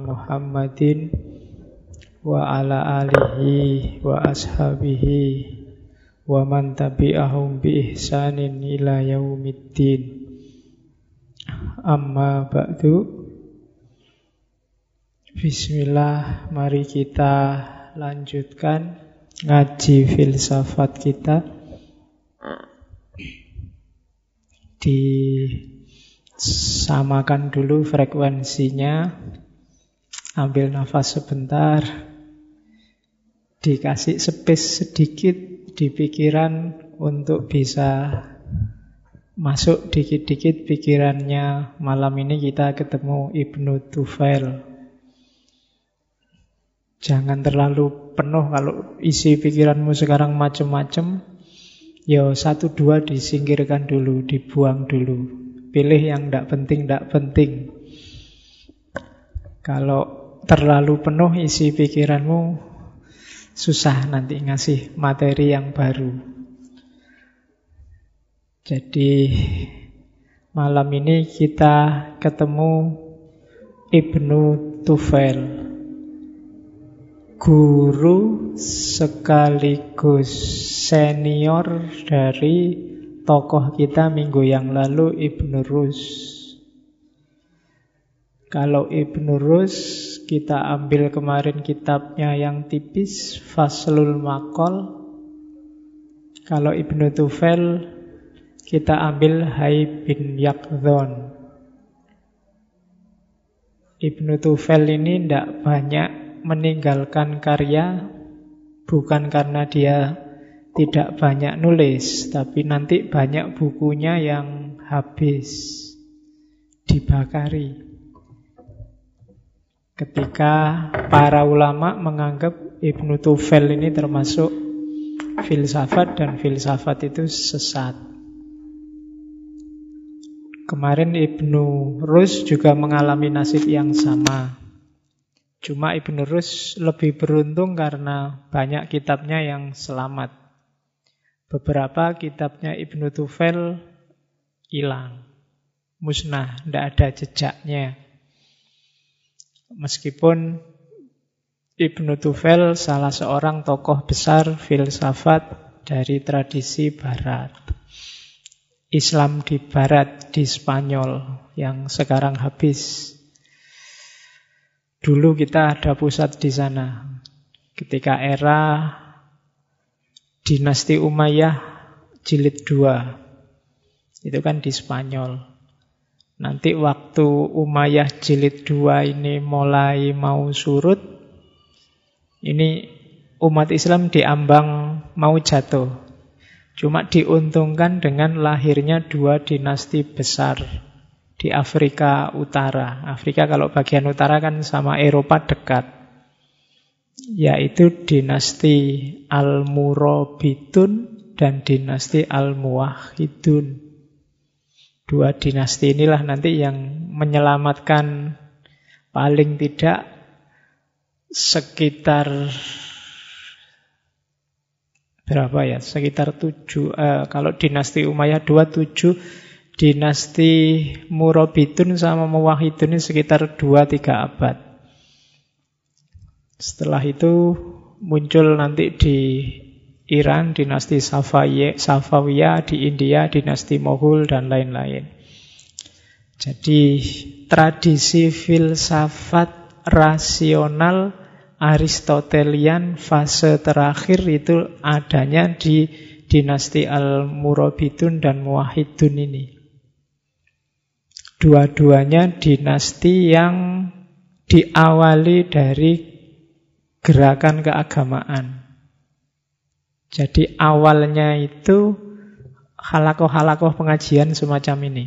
Muhammadin wa ala alihi wa ashabihi wa man tabi'ahum bi ihsanin ila yaumiddin. Amma ba'du. Bismillah mari kita lanjutkan ngaji filsafat kita di Samakan dulu frekuensinya. Ambil nafas sebentar. Dikasih space sedikit di pikiran untuk bisa masuk dikit-dikit pikirannya. Malam ini kita ketemu Ibnu Tufail. Jangan terlalu penuh kalau isi pikiranmu sekarang macam-macam. Ya satu dua disingkirkan dulu, dibuang dulu. Pilih yang tidak penting, tidak penting. Kalau terlalu penuh isi pikiranmu, susah nanti ngasih materi yang baru. Jadi malam ini kita ketemu Ibnu Tufail Guru sekaligus senior dari tokoh kita minggu yang lalu Ibnu Rus. Kalau Ibnu Rus kita ambil kemarin kitabnya yang tipis Faslul Makol. Kalau Ibnu Tufel kita ambil Hai bin Yakdhon. Ibnu Tufel ini tidak banyak meninggalkan karya bukan karena dia tidak banyak nulis, tapi nanti banyak bukunya yang habis dibakari. Ketika para ulama menganggap Ibnu Tufel ini termasuk filsafat dan filsafat itu sesat. Kemarin Ibnu Rus juga mengalami nasib yang sama. Cuma Ibnu Rus lebih beruntung karena banyak kitabnya yang selamat. Beberapa kitabnya Ibnu Tufel hilang, musnah, tidak ada jejaknya. Meskipun Ibnu Tufel salah seorang tokoh besar filsafat dari tradisi barat. Islam di barat, di Spanyol, yang sekarang habis. Dulu kita ada pusat di sana. Ketika era Dinasti Umayyah jilid 2. Itu kan di Spanyol. Nanti waktu Umayyah jilid 2 ini mulai mau surut, ini umat Islam diambang mau jatuh. Cuma diuntungkan dengan lahirnya dua dinasti besar di Afrika Utara. Afrika kalau bagian utara kan sama Eropa dekat yaitu dinasti Al-Murabitun dan dinasti Al-Muwahhidun. Dua dinasti inilah nanti yang menyelamatkan paling tidak sekitar berapa ya? Sekitar tujuh. Eh, kalau dinasti Umayyah dua tujuh, dinasti Murabitun sama Muwahhidun ini sekitar dua tiga abad. Setelah itu muncul nanti di Iran, dinasti Safawiyah, di India, dinasti Moghul, dan lain-lain. Jadi tradisi filsafat rasional Aristotelian fase terakhir itu adanya di dinasti Al-Murabitun dan Muwahidun ini. Dua-duanya dinasti yang diawali dari gerakan keagamaan. Jadi awalnya itu halakoh-halakoh pengajian semacam ini.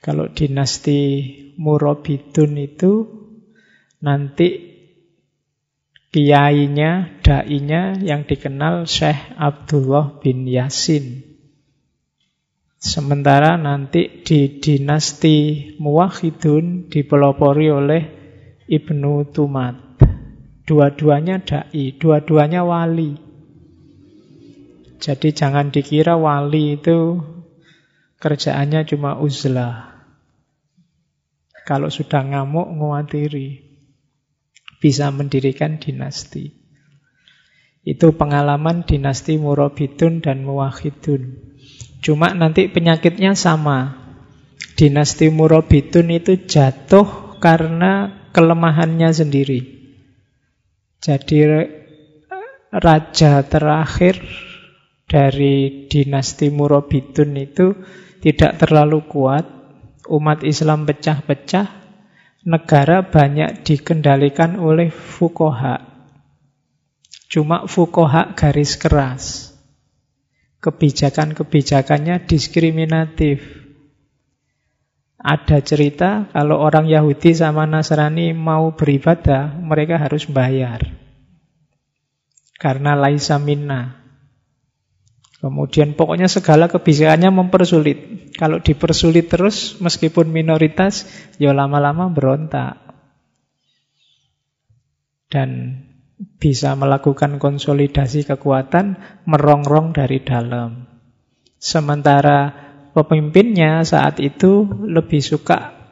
Kalau dinasti Murabidun itu nanti kiainya, dainya yang dikenal Syekh Abdullah bin Yasin. Sementara nanti di dinasti Muwahidun dipelopori oleh Ibnu Tumat. Dua-duanya dai, dua-duanya wali. Jadi jangan dikira wali itu kerjaannya cuma uzlah. Kalau sudah ngamuk, nguatiri bisa mendirikan dinasti. Itu pengalaman dinasti Murabidun dan Muwahidun. Cuma nanti penyakitnya sama. Dinasti Murabidun itu jatuh karena kelemahannya sendiri. Jadi raja terakhir dari dinasti Murabidun itu tidak terlalu kuat. Umat Islam pecah-pecah, negara banyak dikendalikan oleh fukoha. Cuma fukoha garis keras. Kebijakan-kebijakannya diskriminatif. Ada cerita kalau orang Yahudi sama Nasrani mau beribadah, mereka harus bayar. Karena laisa minna. Kemudian pokoknya segala kebijakannya mempersulit. Kalau dipersulit terus, meskipun minoritas, ya lama-lama berontak. Dan bisa melakukan konsolidasi kekuatan merongrong dari dalam. Sementara pemimpinnya saat itu lebih suka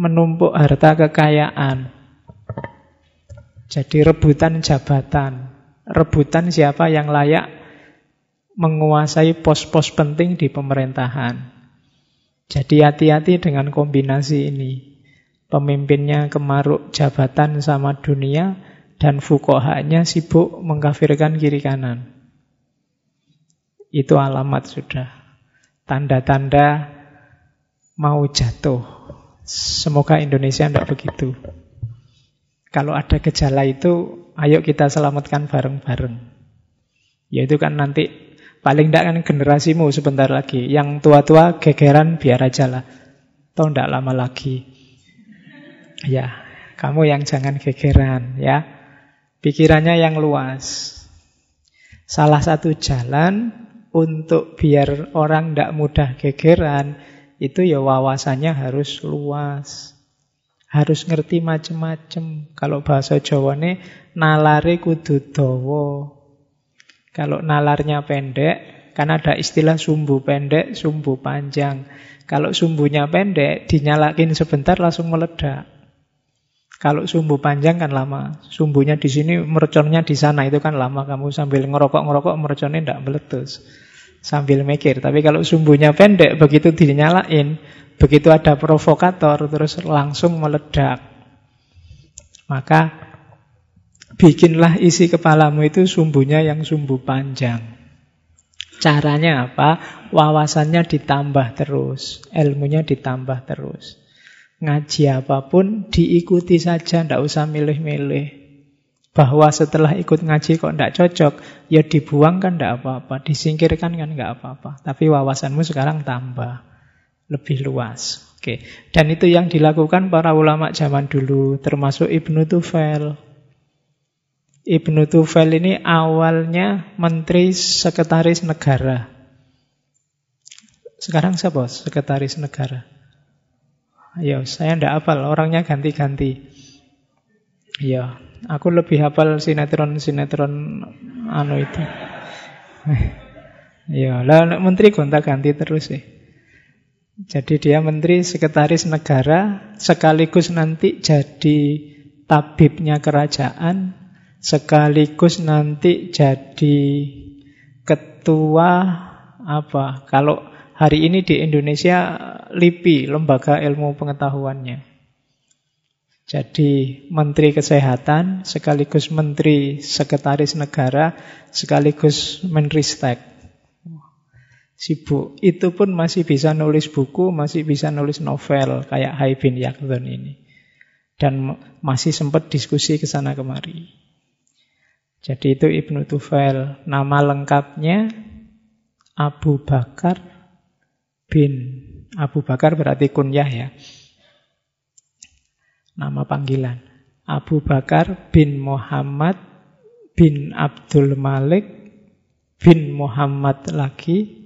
menumpuk harta kekayaan. Jadi rebutan jabatan, rebutan siapa yang layak menguasai pos-pos penting di pemerintahan. Jadi hati-hati dengan kombinasi ini. Pemimpinnya kemaruk jabatan sama dunia dan fukohanya sibuk mengkafirkan kiri kanan. Itu alamat sudah. Tanda-tanda mau jatuh. Semoga Indonesia tidak begitu. Kalau ada gejala itu, ayo kita selamatkan bareng-bareng. Yaitu kan nanti Paling tidak kan generasimu sebentar lagi. Yang tua-tua gegeran biar aja lah. Tahu tidak lama lagi. Ya, kamu yang jangan gegeran ya. Pikirannya yang luas. Salah satu jalan untuk biar orang tidak mudah gegeran itu ya wawasannya harus luas. Harus ngerti macem-macem. Kalau bahasa Jawa ini nalare kudu dawa. Kalau nalarnya pendek, kan ada istilah sumbu pendek, sumbu panjang. Kalau sumbunya pendek, dinyalakin sebentar langsung meledak. Kalau sumbu panjang kan lama. Sumbunya di sini, merconnya di sana itu kan lama. Kamu sambil ngerokok-ngerokok merconnya tidak meletus. Sambil mikir. Tapi kalau sumbunya pendek, begitu dinyalain, begitu ada provokator, terus langsung meledak. Maka bikinlah isi kepalamu itu sumbunya yang sumbu panjang. Caranya apa? Wawasannya ditambah terus, ilmunya ditambah terus. Ngaji apa pun diikuti saja, tidak usah milih-milih. Bahwa setelah ikut ngaji kok tidak cocok, ya dibuang kan tidak apa-apa, disingkirkan kan nggak apa-apa. Tapi wawasanmu sekarang tambah, lebih luas. Oke, dan itu yang dilakukan para ulama zaman dulu, termasuk Ibnu Tufel. Ibnu Tufel ini awalnya Menteri Sekretaris Negara. Sekarang siapa Sekretaris Negara? Ya, saya ndak hafal, orangnya ganti-ganti. Ya, aku lebih hafal sinetron-sinetron anu itu. ya, lah menteri gonta-ganti terus sih. Jadi dia menteri sekretaris negara sekaligus nanti jadi tabibnya kerajaan sekaligus nanti jadi ketua apa? Kalau hari ini di Indonesia LIPI, Lembaga Ilmu Pengetahuannya. Jadi Menteri Kesehatan sekaligus Menteri Sekretaris Negara sekaligus Menteri Stek. Sibuk. Itu pun masih bisa nulis buku, masih bisa nulis novel kayak Hai bin Yakdun ini. Dan masih sempat diskusi ke sana kemari. Jadi itu Ibnu Tufail. Nama lengkapnya Abu Bakar bin Abu Bakar berarti kunyah ya. Nama panggilan. Abu Bakar bin Muhammad bin Abdul Malik bin Muhammad lagi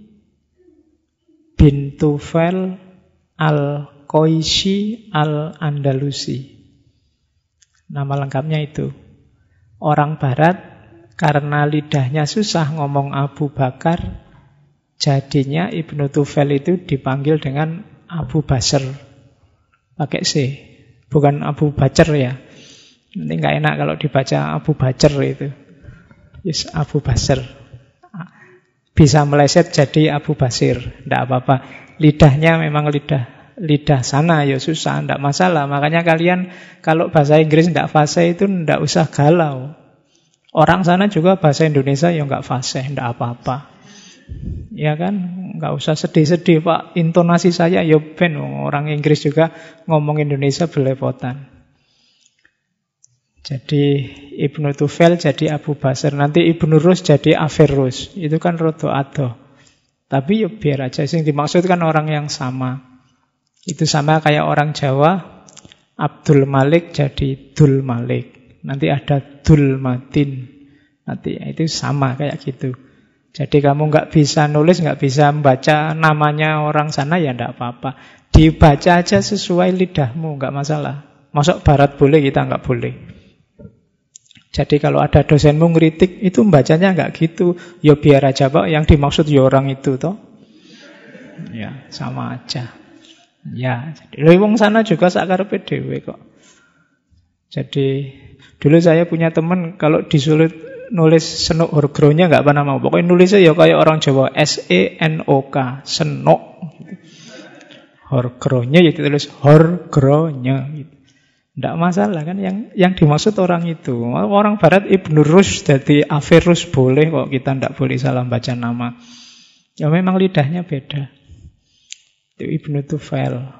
bin Tufel al-Qaisi al-Andalusi. Nama lengkapnya itu. Orang barat karena lidahnya susah ngomong Abu Bakar, jadinya Ibnu Tufel itu dipanggil dengan Abu Basr. Pakai C. Bukan Abu Bacer ya. Ini nggak enak kalau dibaca Abu Bacer itu. Yes, Abu Basr. Bisa meleset jadi Abu Basir. Tidak apa-apa. Lidahnya memang lidah lidah sana ya susah, tidak masalah. Makanya kalian kalau bahasa Inggris tidak fase itu tidak usah galau. Orang sana juga bahasa Indonesia ya nggak fase, tidak apa-apa. Ya kan, nggak usah sedih-sedih Pak. Intonasi saya ya ben orang Inggris juga ngomong Indonesia belepotan. Jadi Ibnu Tufel jadi Abu Basir, nanti Ibnu Rus jadi Averus. Itu kan rodo ado. Tapi ya biar aja sih dimaksud kan orang yang sama. Itu sama kayak orang Jawa, Abdul Malik jadi Dul Malik. Nanti ada dul matin. Nanti itu sama kayak gitu. Jadi kamu nggak bisa nulis, nggak bisa membaca namanya orang sana ya nggak apa-apa. Dibaca aja sesuai lidahmu, nggak masalah. Masuk barat boleh, kita nggak boleh. Jadi kalau ada dosenmu ngeritik, itu membacanya nggak gitu. Ya biar aja pak, yang dimaksud ya orang itu toh. Ya, sama aja. Ya, jadi wong sana juga sakar PDW kok. Jadi Dulu saya punya teman kalau disulit nulis senuk horgronya nggak pernah mau. Pokoknya nulisnya ya kayak orang Jawa S E N O K senok. Horgronya ya ditulis horgronya. Gitu. Tidak masalah kan yang yang dimaksud orang itu. Orang barat Ibnu Rus jadi Averus boleh kok kita tidak boleh salah baca nama. Ya memang lidahnya beda. Itu Ibnu Tufail.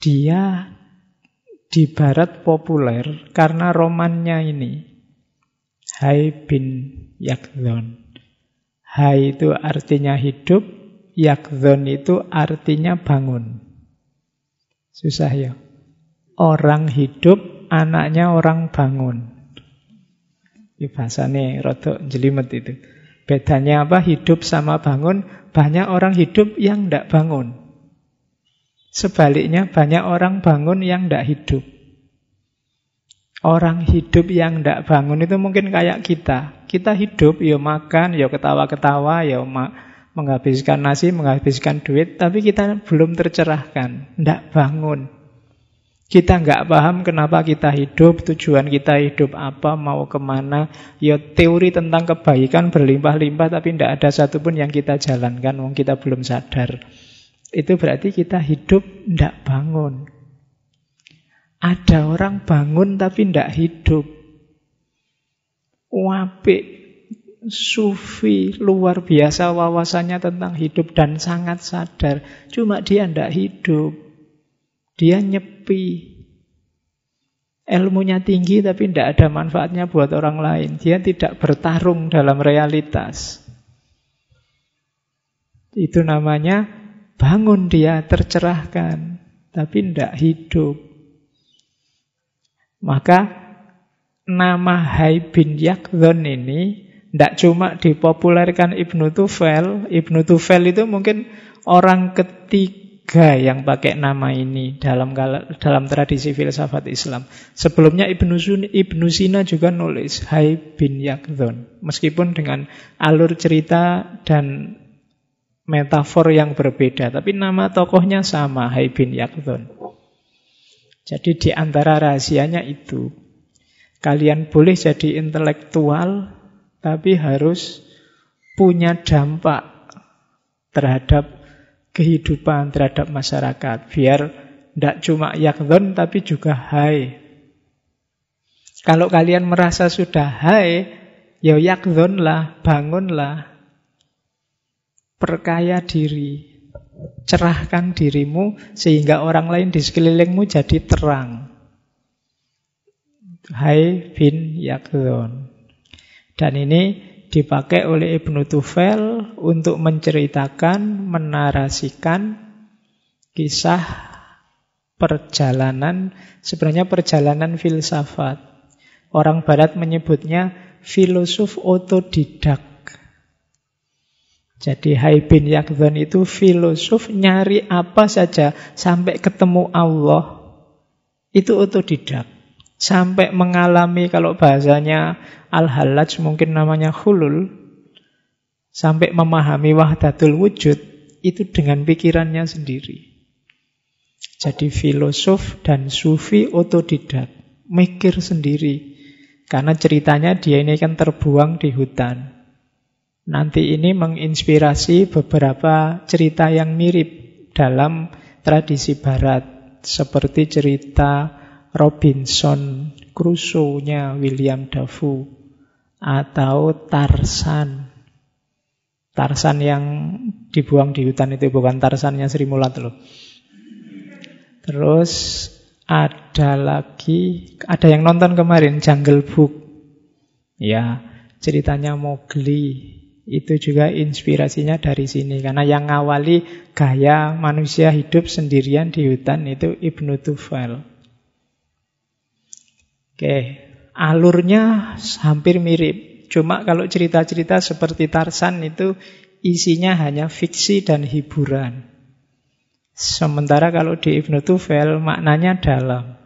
Dia di barat populer karena romannya ini. Hai bin Yakzon. Hai itu artinya hidup, Yakzon itu artinya bangun. Susah ya. Orang hidup, anaknya orang bangun. Ini bahasanya rotok jelimet itu. Bedanya apa? Hidup sama bangun. Banyak orang hidup yang tidak bangun. Sebaliknya banyak orang bangun yang tidak hidup. Orang hidup yang tidak bangun itu mungkin kayak kita. Kita hidup, ya makan, ya ketawa-ketawa, ya menghabiskan nasi, menghabiskan duit, tapi kita belum tercerahkan, tidak bangun. Kita nggak paham kenapa kita hidup, tujuan kita hidup apa, mau ke mana. Ya teori tentang kebaikan berlimpah-limpah, tapi tidak ada satupun yang kita jalankan, kita belum sadar. Itu berarti kita hidup tidak bangun. Ada orang bangun tapi tidak hidup. Wapik, sufi, luar biasa wawasannya tentang hidup dan sangat sadar. Cuma dia tidak hidup. Dia nyepi. Ilmunya tinggi tapi tidak ada manfaatnya buat orang lain. Dia tidak bertarung dalam realitas. Itu namanya Bangun dia tercerahkan, tapi tidak hidup. Maka nama Hai bin Yakdon ini tidak cuma dipopulerkan Ibnu Tufel. Ibnu Tufel itu mungkin orang ketiga yang pakai nama ini dalam dalam tradisi filsafat Islam. Sebelumnya Ibnu, Sun, Ibnu Sina juga nulis Hai bin Yakdon. Meskipun dengan alur cerita dan metafor yang berbeda, tapi nama tokohnya sama, Hai bin Yakdon. Jadi di antara rahasianya itu, kalian boleh jadi intelektual, tapi harus punya dampak terhadap kehidupan, terhadap masyarakat. Biar tidak cuma Yakdon, tapi juga Hai. Kalau kalian merasa sudah Hai, ya Yakdon lah, bangunlah, Perkaya diri. Cerahkan dirimu sehingga orang lain di sekelilingmu jadi terang. Hai bin Yakdon. Dan ini dipakai oleh Ibnu Tufel untuk menceritakan, menarasikan Kisah perjalanan, sebenarnya perjalanan filsafat. Orang barat menyebutnya filosof otodidak. Jadi Hai bin Yakdhan itu filosof nyari apa saja sampai ketemu Allah. Itu otodidak. Sampai mengalami kalau bahasanya Al-Halaj mungkin namanya hulul. Sampai memahami wahdatul wujud itu dengan pikirannya sendiri. Jadi filosof dan sufi otodidak. Mikir sendiri. Karena ceritanya dia ini kan terbuang di hutan. Nanti ini menginspirasi beberapa cerita yang mirip dalam tradisi barat seperti cerita Robinson Crusoe-nya William Dafoe atau Tarsan. Tarsan yang dibuang di hutan itu bukan Tarsannya Sri Mulat loh. Terus ada lagi, ada yang nonton kemarin Jungle Book. Ya, ceritanya Mowgli. Itu juga inspirasinya dari sini. Karena yang ngawali gaya manusia hidup sendirian di hutan itu Ibnu Tufail. Oke, alurnya hampir mirip. Cuma kalau cerita-cerita seperti Tarsan itu isinya hanya fiksi dan hiburan. Sementara kalau di Ibnu Tufail maknanya dalam.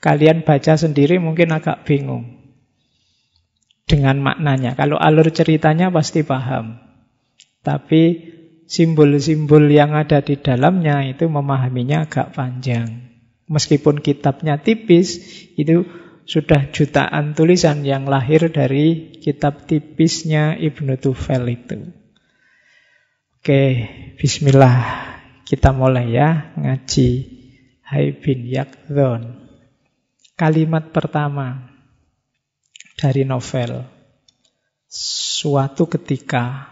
Kalian baca sendiri mungkin agak bingung dengan maknanya. Kalau alur ceritanya pasti paham. Tapi simbol-simbol yang ada di dalamnya itu memahaminya agak panjang. Meskipun kitabnya tipis, itu sudah jutaan tulisan yang lahir dari kitab tipisnya Ibnu Tufel itu. Oke, bismillah. Kita mulai ya ngaji Hai bin Yakdon. Kalimat pertama dari novel. Suatu ketika,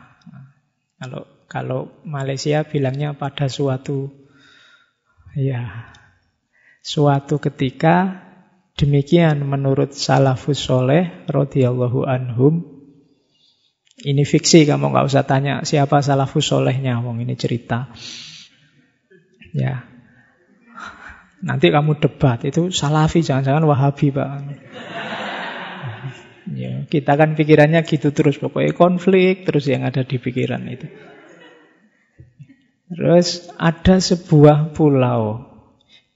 kalau kalau Malaysia bilangnya pada suatu, ya, suatu ketika demikian menurut salafus soleh radhiyallahu anhum. Ini fiksi, kamu nggak usah tanya siapa salafus solehnya, wong ini cerita. Ya, nanti kamu debat itu salafi, jangan-jangan wahabi pak. Ya, kita kan pikirannya gitu terus, pokoknya konflik terus yang ada di pikiran itu. Terus ada sebuah pulau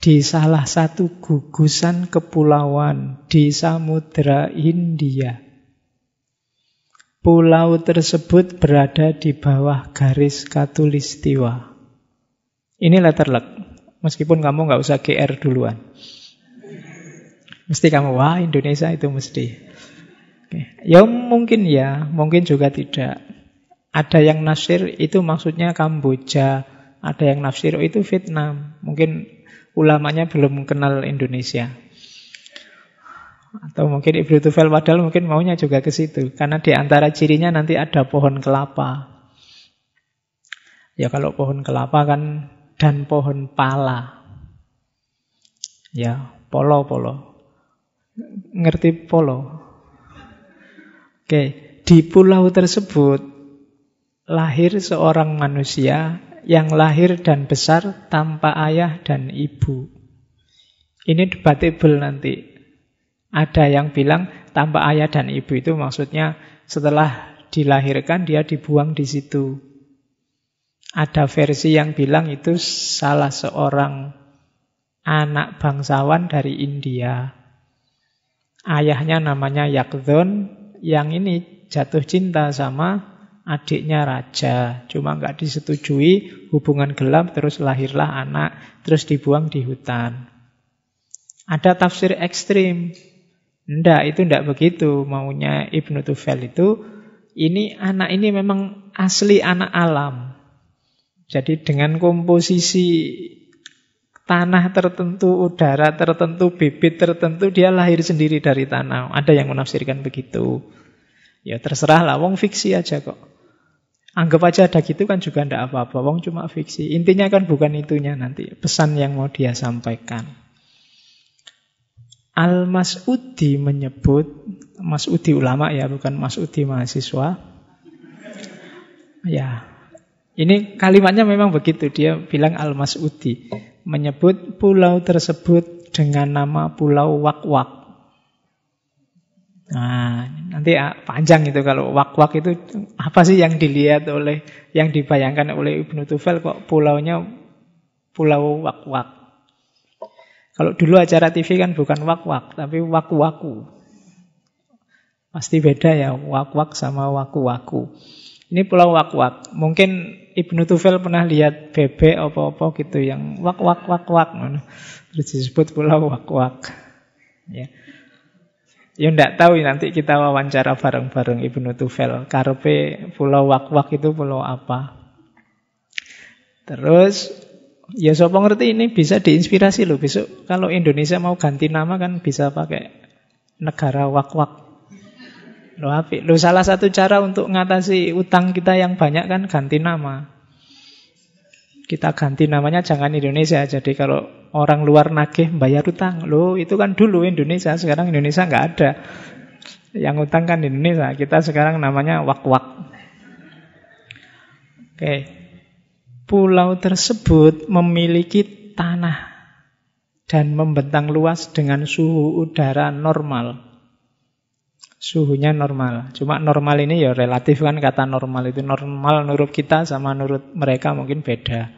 di salah satu gugusan kepulauan di Samudra India. Pulau tersebut berada di bawah garis katulistiwa. Ini letter luck, meskipun kamu nggak usah GR duluan. Mesti kamu, wah Indonesia itu mesti. Ya mungkin ya, mungkin juga tidak. Ada yang nafsir itu maksudnya Kamboja, ada yang nafsir itu Vietnam. Mungkin ulamanya belum kenal Indonesia. Atau mungkin Ibnu Tufel padahal mungkin maunya juga ke situ. Karena di antara cirinya nanti ada pohon kelapa. Ya kalau pohon kelapa kan dan pohon pala. Ya, polo-polo. Ngerti polo? Oke, di pulau tersebut lahir seorang manusia yang lahir dan besar tanpa ayah dan ibu. Ini debatable nanti. Ada yang bilang tanpa ayah dan ibu itu maksudnya setelah dilahirkan dia dibuang di situ. Ada versi yang bilang itu salah seorang anak bangsawan dari India. Ayahnya namanya Yakdon, yang ini jatuh cinta sama adiknya raja. Cuma nggak disetujui hubungan gelap terus lahirlah anak terus dibuang di hutan. Ada tafsir ekstrim. Ndak, itu ndak begitu maunya Ibnu Tufel itu. Ini anak ini memang asli anak alam. Jadi dengan komposisi tanah tertentu, udara tertentu, bibit tertentu, dia lahir sendiri dari tanah. Ada yang menafsirkan begitu. Ya terserah lah, wong fiksi aja kok. Anggap aja ada gitu kan juga ndak apa-apa, wong cuma fiksi. Intinya kan bukan itunya nanti, pesan yang mau dia sampaikan. Al-Mas'udi menyebut, Mas'udi ulama ya, bukan Mas'udi mahasiswa. Ya, Ini kalimatnya memang begitu. Dia bilang Al-Mas'udi. Menyebut pulau tersebut dengan nama Pulau Wak-Wak. Nah, nanti ah, panjang itu kalau wak-wak itu apa sih yang dilihat oleh, yang dibayangkan oleh Ibnu Tufel kok pulaunya pulau wak-wak. Kalau dulu acara TV kan bukan wak-wak, tapi waku-waku. Pasti beda ya, wak-wak sama waku-waku. Ini pulau wak-wak. Mungkin Ibnu Tufel pernah lihat bebek apa-apa gitu yang wak-wak-wak-wak. Terus disebut pulau wak-wak. Ya. Ya enggak tahu nanti kita wawancara bareng-bareng Ibnu Tufel. Karpe pulau wak-wak itu pulau apa. Terus Ya sopo ngerti ini bisa diinspirasi loh besok kalau Indonesia mau ganti nama kan bisa pakai negara wak-wak. Lo api. Lo salah satu cara untuk ngatasi utang kita yang banyak kan ganti nama. Kita ganti namanya jangan Indonesia. Jadi kalau orang luar nagih bayar utang, lo itu kan dulu Indonesia, sekarang Indonesia nggak ada. Yang utang kan Indonesia. Kita sekarang namanya wak-wak. Oke, pulau tersebut memiliki tanah dan membentang luas dengan suhu udara normal. Suhunya normal. Cuma normal ini ya relatif kan kata normal itu normal menurut kita sama menurut mereka mungkin beda.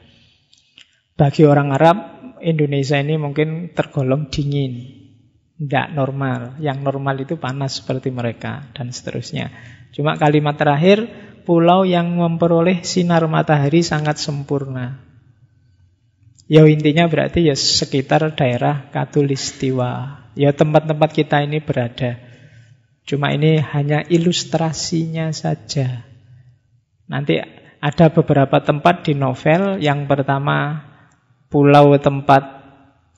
Bagi orang Arab, Indonesia ini mungkin tergolong dingin. Tidak normal. Yang normal itu panas seperti mereka dan seterusnya. Cuma kalimat terakhir pulau yang memperoleh sinar matahari sangat sempurna. Ya intinya berarti ya sekitar daerah Katulistiwa. Ya tempat-tempat kita ini berada. Cuma ini hanya ilustrasinya saja. Nanti ada beberapa tempat di novel. Yang pertama pulau tempat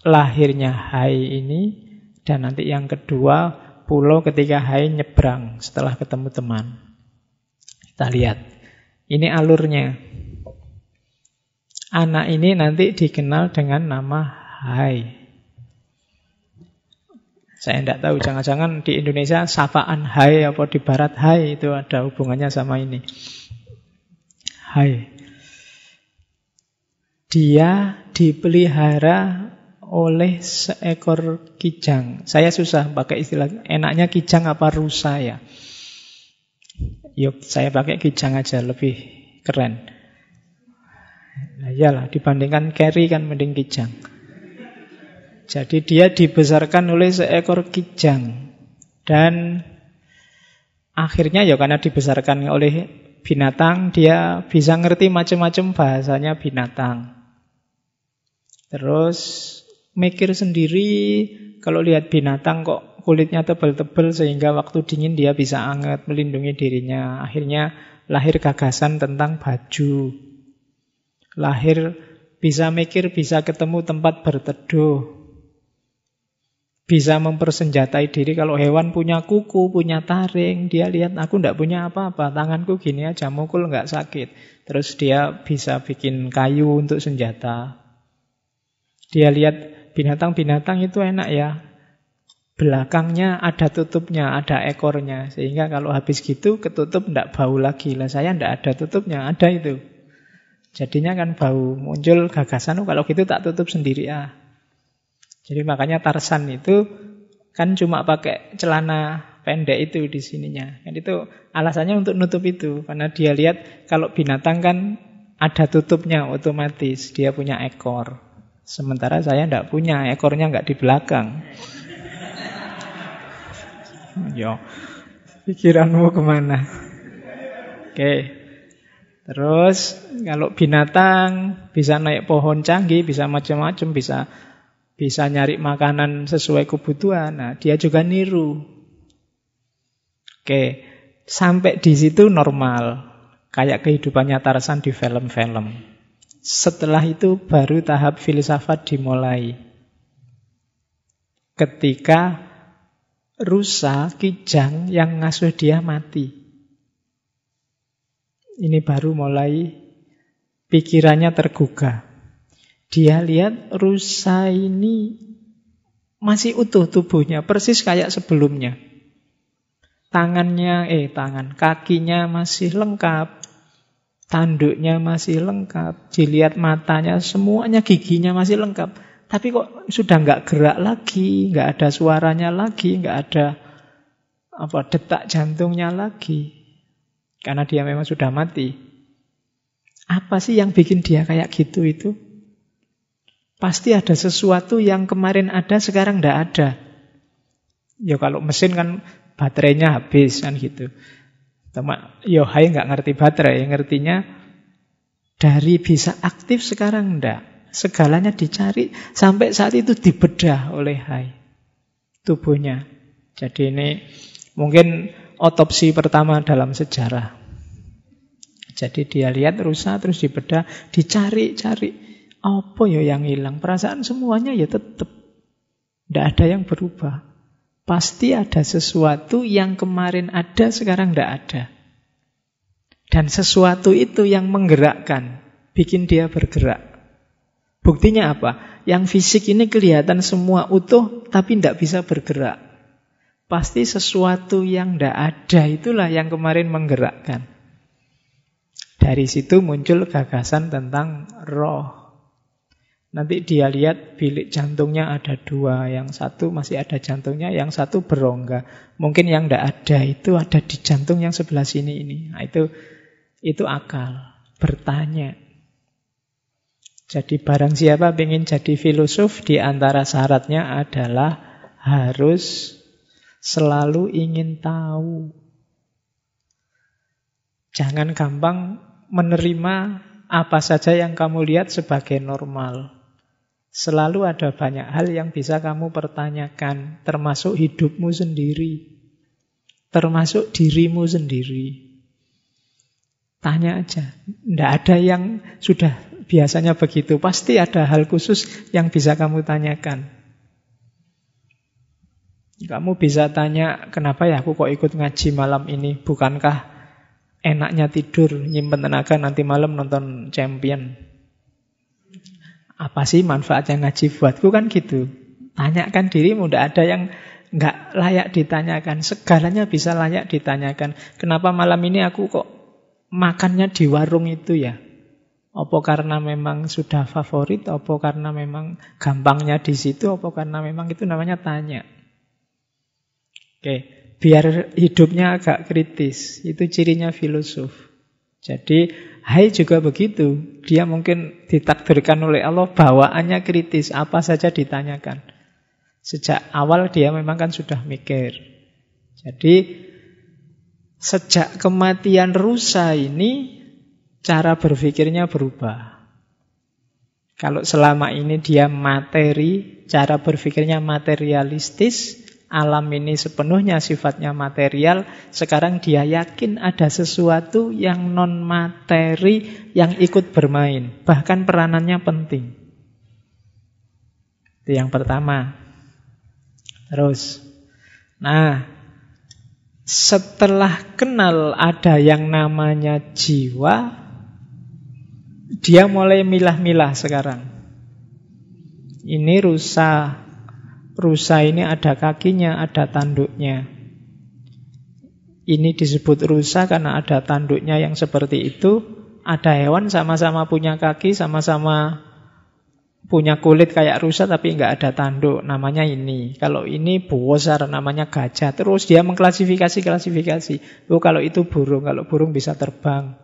lahirnya Hai ini. Dan nanti yang kedua pulau ketika Hai nyebrang setelah ketemu teman. Kita lihat. Ini alurnya. Anak ini nanti dikenal dengan nama Hai. Saya tidak tahu, jangan-jangan di Indonesia sapaan Hai apa di Barat Hai itu ada hubungannya sama ini. Hai. Dia dipelihara oleh seekor kijang. Saya susah pakai istilah enaknya kijang apa rusa ya. Yuk saya pakai kijang aja lebih keren. Nah iyalah dibandingkan carry kan mending kijang. Jadi dia dibesarkan oleh seekor kijang dan akhirnya ya karena dibesarkan oleh binatang dia bisa ngerti macam-macam bahasanya binatang. Terus mikir sendiri kalau lihat binatang kok kulitnya tebal-tebal sehingga waktu dingin dia bisa anget, melindungi dirinya. Akhirnya lahir gagasan tentang baju. Lahir bisa mikir, bisa ketemu tempat berteduh. Bisa mempersenjatai diri kalau hewan punya kuku, punya taring. Dia lihat aku tidak punya apa-apa, tanganku gini aja, mukul nggak sakit. Terus dia bisa bikin kayu untuk senjata. Dia lihat binatang-binatang itu enak ya, belakangnya ada tutupnya, ada ekornya. Sehingga kalau habis gitu ketutup tidak bau lagi. Lah saya tidak ada tutupnya, ada itu. Jadinya kan bau. Muncul gagasan, oh, kalau gitu tak tutup sendiri ah. Jadi makanya Tarsan itu kan cuma pakai celana pendek itu di sininya. Kan itu alasannya untuk nutup itu. Karena dia lihat kalau binatang kan ada tutupnya otomatis. Dia punya ekor. Sementara saya tidak punya, ekornya nggak di belakang. Yo, pikiranmu ke mana? Oke. Terus kalau binatang bisa naik pohon canggih, bisa macam-macam, bisa bisa nyari makanan sesuai kebutuhan. Nah, dia juga niru. Oke, sampai di situ normal. Kayak kehidupannya Tarsan di film-film. Setelah itu baru tahap filsafat dimulai. Ketika rusa, kijang yang ngasuh dia mati. Ini baru mulai pikirannya tergugah. Dia lihat rusa ini masih utuh tubuhnya, persis kayak sebelumnya. Tangannya, eh tangan, kakinya masih lengkap. Tanduknya masih lengkap, dilihat matanya, semuanya giginya masih lengkap. Tapi kok sudah nggak gerak lagi, nggak ada suaranya lagi, nggak ada apa detak jantungnya lagi. Karena dia memang sudah mati. Apa sih yang bikin dia kayak gitu itu? Pasti ada sesuatu yang kemarin ada, sekarang nggak ada. Ya kalau mesin kan baterainya habis kan gitu. Cuma Yohai nggak ngerti baterai, ngertinya dari bisa aktif sekarang enggak. Segalanya dicari sampai saat itu dibedah oleh Hai tubuhnya. Jadi ini mungkin otopsi pertama dalam sejarah. Jadi dia lihat rusak terus dibedah, dicari-cari. Apa ya yang hilang? Perasaan semuanya ya tetap. Tidak ada yang berubah. Pasti ada sesuatu yang kemarin ada, sekarang tidak ada. Dan sesuatu itu yang menggerakkan, bikin dia bergerak. Buktinya apa? Yang fisik ini kelihatan semua utuh, tapi tidak bisa bergerak. Pasti sesuatu yang tidak ada itulah yang kemarin menggerakkan. Dari situ muncul gagasan tentang roh. Nanti dia lihat bilik jantungnya ada dua, yang satu masih ada jantungnya, yang satu berongga. Mungkin yang tidak ada itu ada di jantung yang sebelah sini ini. Nah, itu itu akal, bertanya. Jadi barang siapa ingin jadi filosof di antara syaratnya adalah harus selalu ingin tahu. Jangan gampang menerima apa saja yang kamu lihat sebagai normal. Selalu ada banyak hal yang bisa kamu pertanyakan, termasuk hidupmu sendiri, termasuk dirimu sendiri. Tanya aja, tidak ada yang sudah biasanya begitu, pasti ada hal khusus yang bisa kamu tanyakan. Kamu bisa tanya, kenapa ya aku kok ikut ngaji malam ini? Bukankah enaknya tidur, nyimpen tenaga nanti malam nonton champion? Apa sih manfaatnya ngaji buatku kan gitu. Tanyakan dirimu, tidak ada yang nggak layak ditanyakan. Segalanya bisa layak ditanyakan. Kenapa malam ini aku kok makannya di warung itu ya? Apa karena memang sudah favorit? Apa karena memang gampangnya di situ? Apa karena memang itu namanya tanya? Oke, biar hidupnya agak kritis. Itu cirinya filosof. Jadi Hai juga begitu. Dia mungkin ditakdirkan oleh Allah bawaannya kritis. Apa saja ditanyakan. Sejak awal dia memang kan sudah mikir. Jadi sejak kematian rusa ini cara berpikirnya berubah. Kalau selama ini dia materi, cara berpikirnya materialistis, alam ini sepenuhnya sifatnya material, sekarang dia yakin ada sesuatu yang non materi yang ikut bermain, bahkan peranannya penting. Itu yang pertama. Terus, nah, setelah kenal ada yang namanya jiwa, dia mulai milah-milah sekarang. Ini rusak Rusa ini ada kakinya, ada tanduknya. Ini disebut rusa karena ada tanduknya yang seperti itu. Ada hewan sama-sama punya kaki, sama-sama punya kulit kayak rusa tapi nggak ada tanduk. Namanya ini. Kalau ini bosar namanya gajah. Terus dia mengklasifikasi-klasifikasi. Oh kalau itu burung, kalau burung bisa terbang.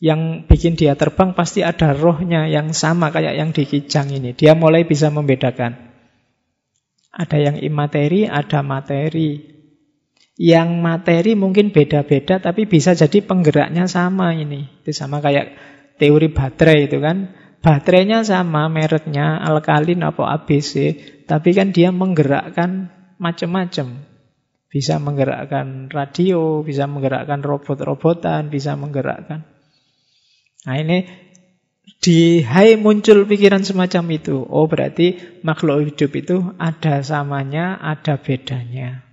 Yang bikin dia terbang pasti ada rohnya yang sama kayak yang di kijang ini. Dia mulai bisa membedakan. Ada yang imateri, ada materi. Yang materi mungkin beda-beda tapi bisa jadi penggeraknya sama ini. Itu sama kayak teori baterai itu kan. Baterainya sama, mereknya alkalin apa ABC, tapi kan dia menggerakkan macam-macam. Bisa menggerakkan radio, bisa menggerakkan robot-robotan, bisa menggerakkan. Nah ini di hai muncul pikiran semacam itu. Oh berarti makhluk hidup itu ada samanya, ada bedanya.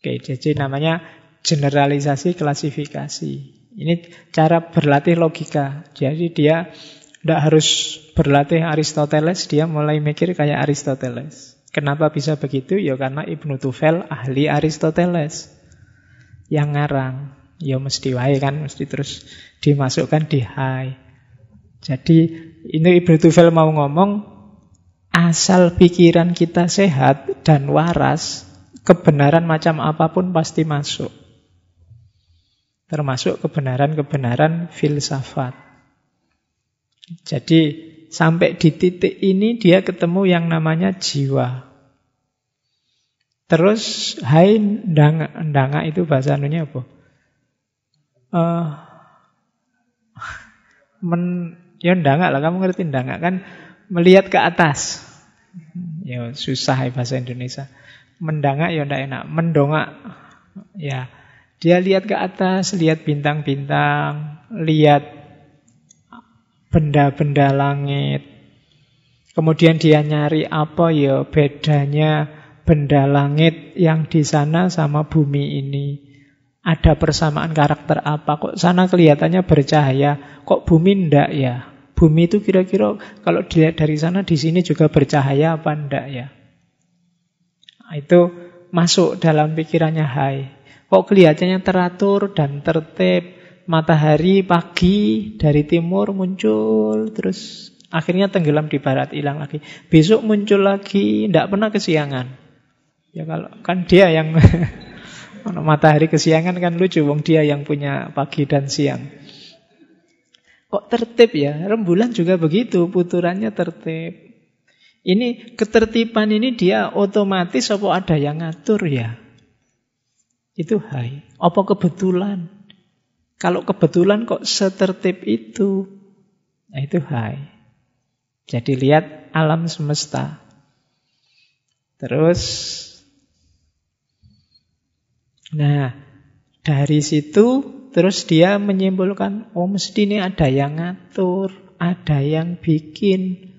Oke, jadi namanya generalisasi klasifikasi. Ini cara berlatih logika. Jadi dia tidak harus berlatih Aristoteles, dia mulai mikir kayak Aristoteles. Kenapa bisa begitu? Ya karena Ibnu Tufel ahli Aristoteles yang ngarang. Ya mesti wae kan, mesti terus dimasukkan di hai. Jadi ini Ibnu Tufel mau ngomong asal pikiran kita sehat dan waras, kebenaran macam apa pun pasti masuk. Termasuk kebenaran-kebenaran filsafat. Jadi sampai di titik ini dia ketemu yang namanya jiwa. Terus hai ndanga, ndanga itu bahasa anunya apa? Uh, men, ya ndanga lah, kamu ngerti ndanga kan melihat ke atas. Ya susah ya bahasa Indonesia. Mendangak ya ndak enak, mendongak ya dia lihat ke atas, lihat bintang-bintang, lihat benda-benda langit. Kemudian dia nyari apa ya bedanya benda langit yang di sana sama bumi ini. Ada persamaan karakter apa? Kok sana kelihatannya bercahaya, kok bumi ndak ya? Bumi itu kira-kira kalau dilihat dari sana di sini juga bercahaya apa enggak ya? Nah, itu masuk dalam pikirannya Hai. Kok kelihatannya teratur dan tertib. Matahari pagi dari timur muncul terus akhirnya tenggelam di barat hilang lagi. Besok muncul lagi, tidak pernah kesiangan. Ya kalau kan dia yang matahari kesiangan kan lucu, wong dia yang punya pagi dan siang. Kok tertib ya? Rembulan juga begitu, puturannya tertib. Ini ketertiban ini dia otomatis apa ada yang ngatur ya? Itu hai. Apa kebetulan? Kalau kebetulan kok setertib itu? Nah itu hai. Jadi lihat alam semesta. Terus Nah, dari situ Terus dia menyimpulkan, oh mesti ini ada yang ngatur, ada yang bikin.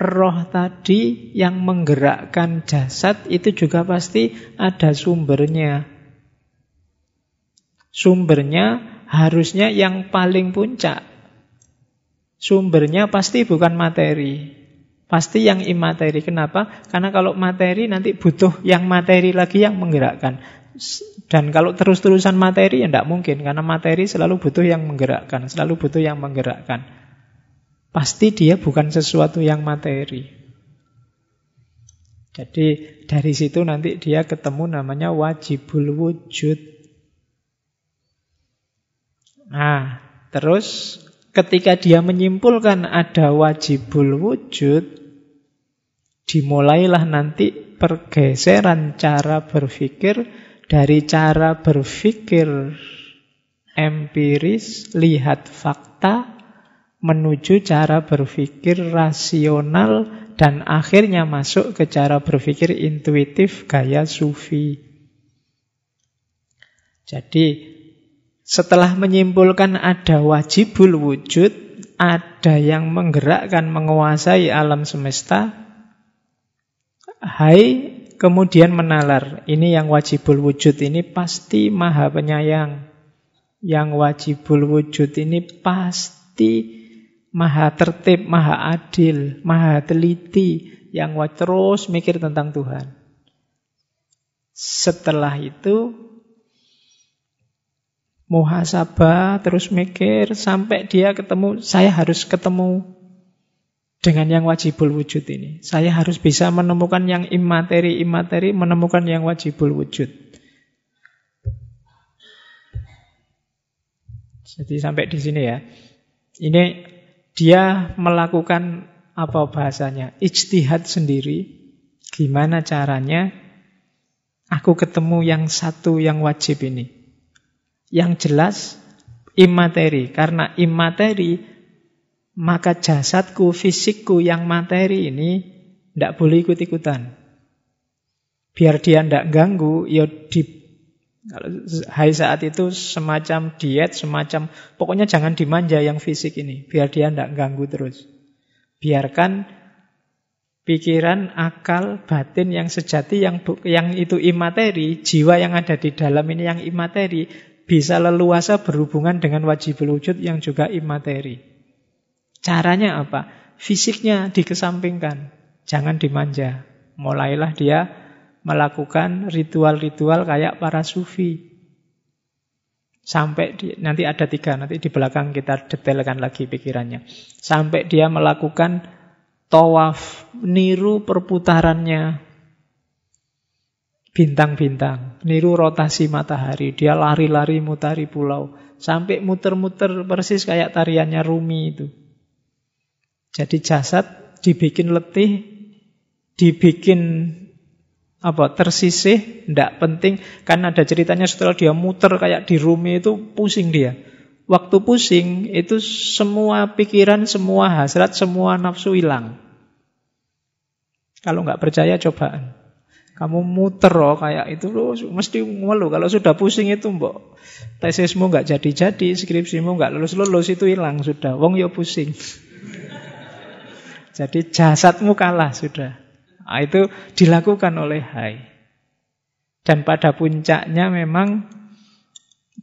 Roh tadi yang menggerakkan jasad itu juga pasti ada sumbernya. Sumbernya harusnya yang paling puncak. Sumbernya pasti bukan materi. Pasti yang imateri. Kenapa? Karena kalau materi nanti butuh yang materi lagi yang menggerakkan. Dan kalau terus-terusan materi ya tidak mungkin karena materi selalu butuh yang menggerakkan, selalu butuh yang menggerakkan. Pasti dia bukan sesuatu yang materi. Jadi dari situ nanti dia ketemu namanya wajibul wujud. Nah, terus ketika dia menyimpulkan ada wajibul wujud, dimulailah nanti pergeseran cara berpikir dari cara berpikir empiris, lihat fakta, menuju cara berpikir rasional, dan akhirnya masuk ke cara berpikir intuitif gaya sufi. Jadi, setelah menyimpulkan ada wajibul wujud, ada yang menggerakkan, menguasai alam semesta, hai kemudian menalar. Ini yang wajibul wujud ini pasti maha penyayang. Yang wajibul wujud ini pasti maha tertib, maha adil, maha teliti. Yang terus mikir tentang Tuhan. Setelah itu muhasabah terus mikir sampai dia ketemu saya harus ketemu dengan yang wajibul wujud ini. Saya harus bisa menemukan yang imateri-imateri, menemukan yang wajibul wujud. Jadi sampai di sini ya. Ini dia melakukan apa bahasanya? Ijtihad sendiri. Gimana caranya aku ketemu yang satu yang wajib ini? Yang jelas imateri. Karena imateri maka jasadku, fisikku yang materi ini tidak boleh ikut-ikutan. Biar dia tidak ganggu, ya di hari saat itu semacam diet, semacam pokoknya jangan dimanja yang fisik ini, biar dia tidak ganggu terus. Biarkan pikiran, akal, batin yang sejati, yang yang itu imateri, jiwa yang ada di dalam ini yang imateri, bisa leluasa berhubungan dengan wajibul wujud yang juga imateri. Caranya apa? Fisiknya dikesampingkan, jangan dimanja. Mulailah dia melakukan ritual-ritual kayak para sufi. Sampai di, nanti ada tiga, nanti di belakang kita detailkan lagi pikirannya. Sampai dia melakukan tawaf, niru perputarannya bintang-bintang, niru rotasi matahari. Dia lari-lari mutari pulau. Sampai muter-muter persis kayak tariannya Rumi itu. Jadi jasad dibikin letih, dibikin apa tersisih, tidak penting kan ada ceritanya setelah dia muter kayak di Rumi itu pusing dia. Waktu pusing itu semua pikiran, semua hasrat, semua nafsu hilang. Kalau nggak percaya cobaan. Kamu muter loh kayak itu loh, mesti ngeluh. Kalau sudah pusing itu mbok tesismu nggak jadi-jadi, skripsimu nggak lulus-lulus itu hilang sudah. Wong yo pusing. Jadi jasadmu kalah sudah. Nah, itu dilakukan oleh Hai. Dan pada puncaknya memang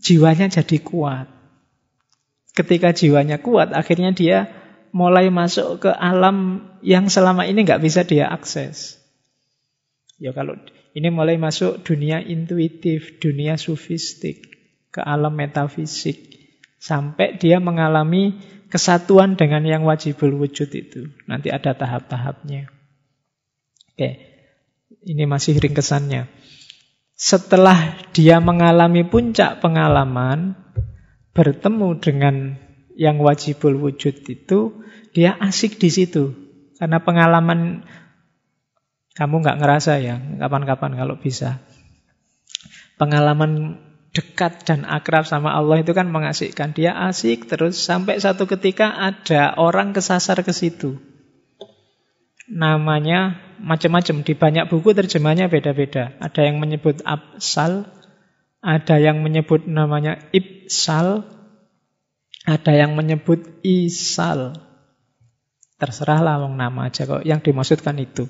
jiwanya jadi kuat. Ketika jiwanya kuat, akhirnya dia mulai masuk ke alam yang selama ini nggak bisa dia akses. Ya kalau ini mulai masuk dunia intuitif, dunia sufistik, ke alam metafisik. Sampai dia mengalami kesatuan dengan yang wajibul wujud itu. Nanti ada tahap-tahapnya. Oke, ini masih ringkesannya. Setelah dia mengalami puncak pengalaman, bertemu dengan yang wajibul wujud itu, dia asik di situ. Karena pengalaman kamu nggak ngerasa ya, kapan-kapan kalau bisa. Pengalaman dekat dan akrab sama Allah itu kan mengasihkan. Dia asik terus sampai satu ketika ada orang kesasar ke situ namanya macam-macam. Di banyak buku terjemahnya beda-beda. Ada yang menyebut absal, ada yang menyebut namanya ibsal, ada yang menyebut isal. Terserahlah wong nama aja kok. Yang dimaksudkan itu.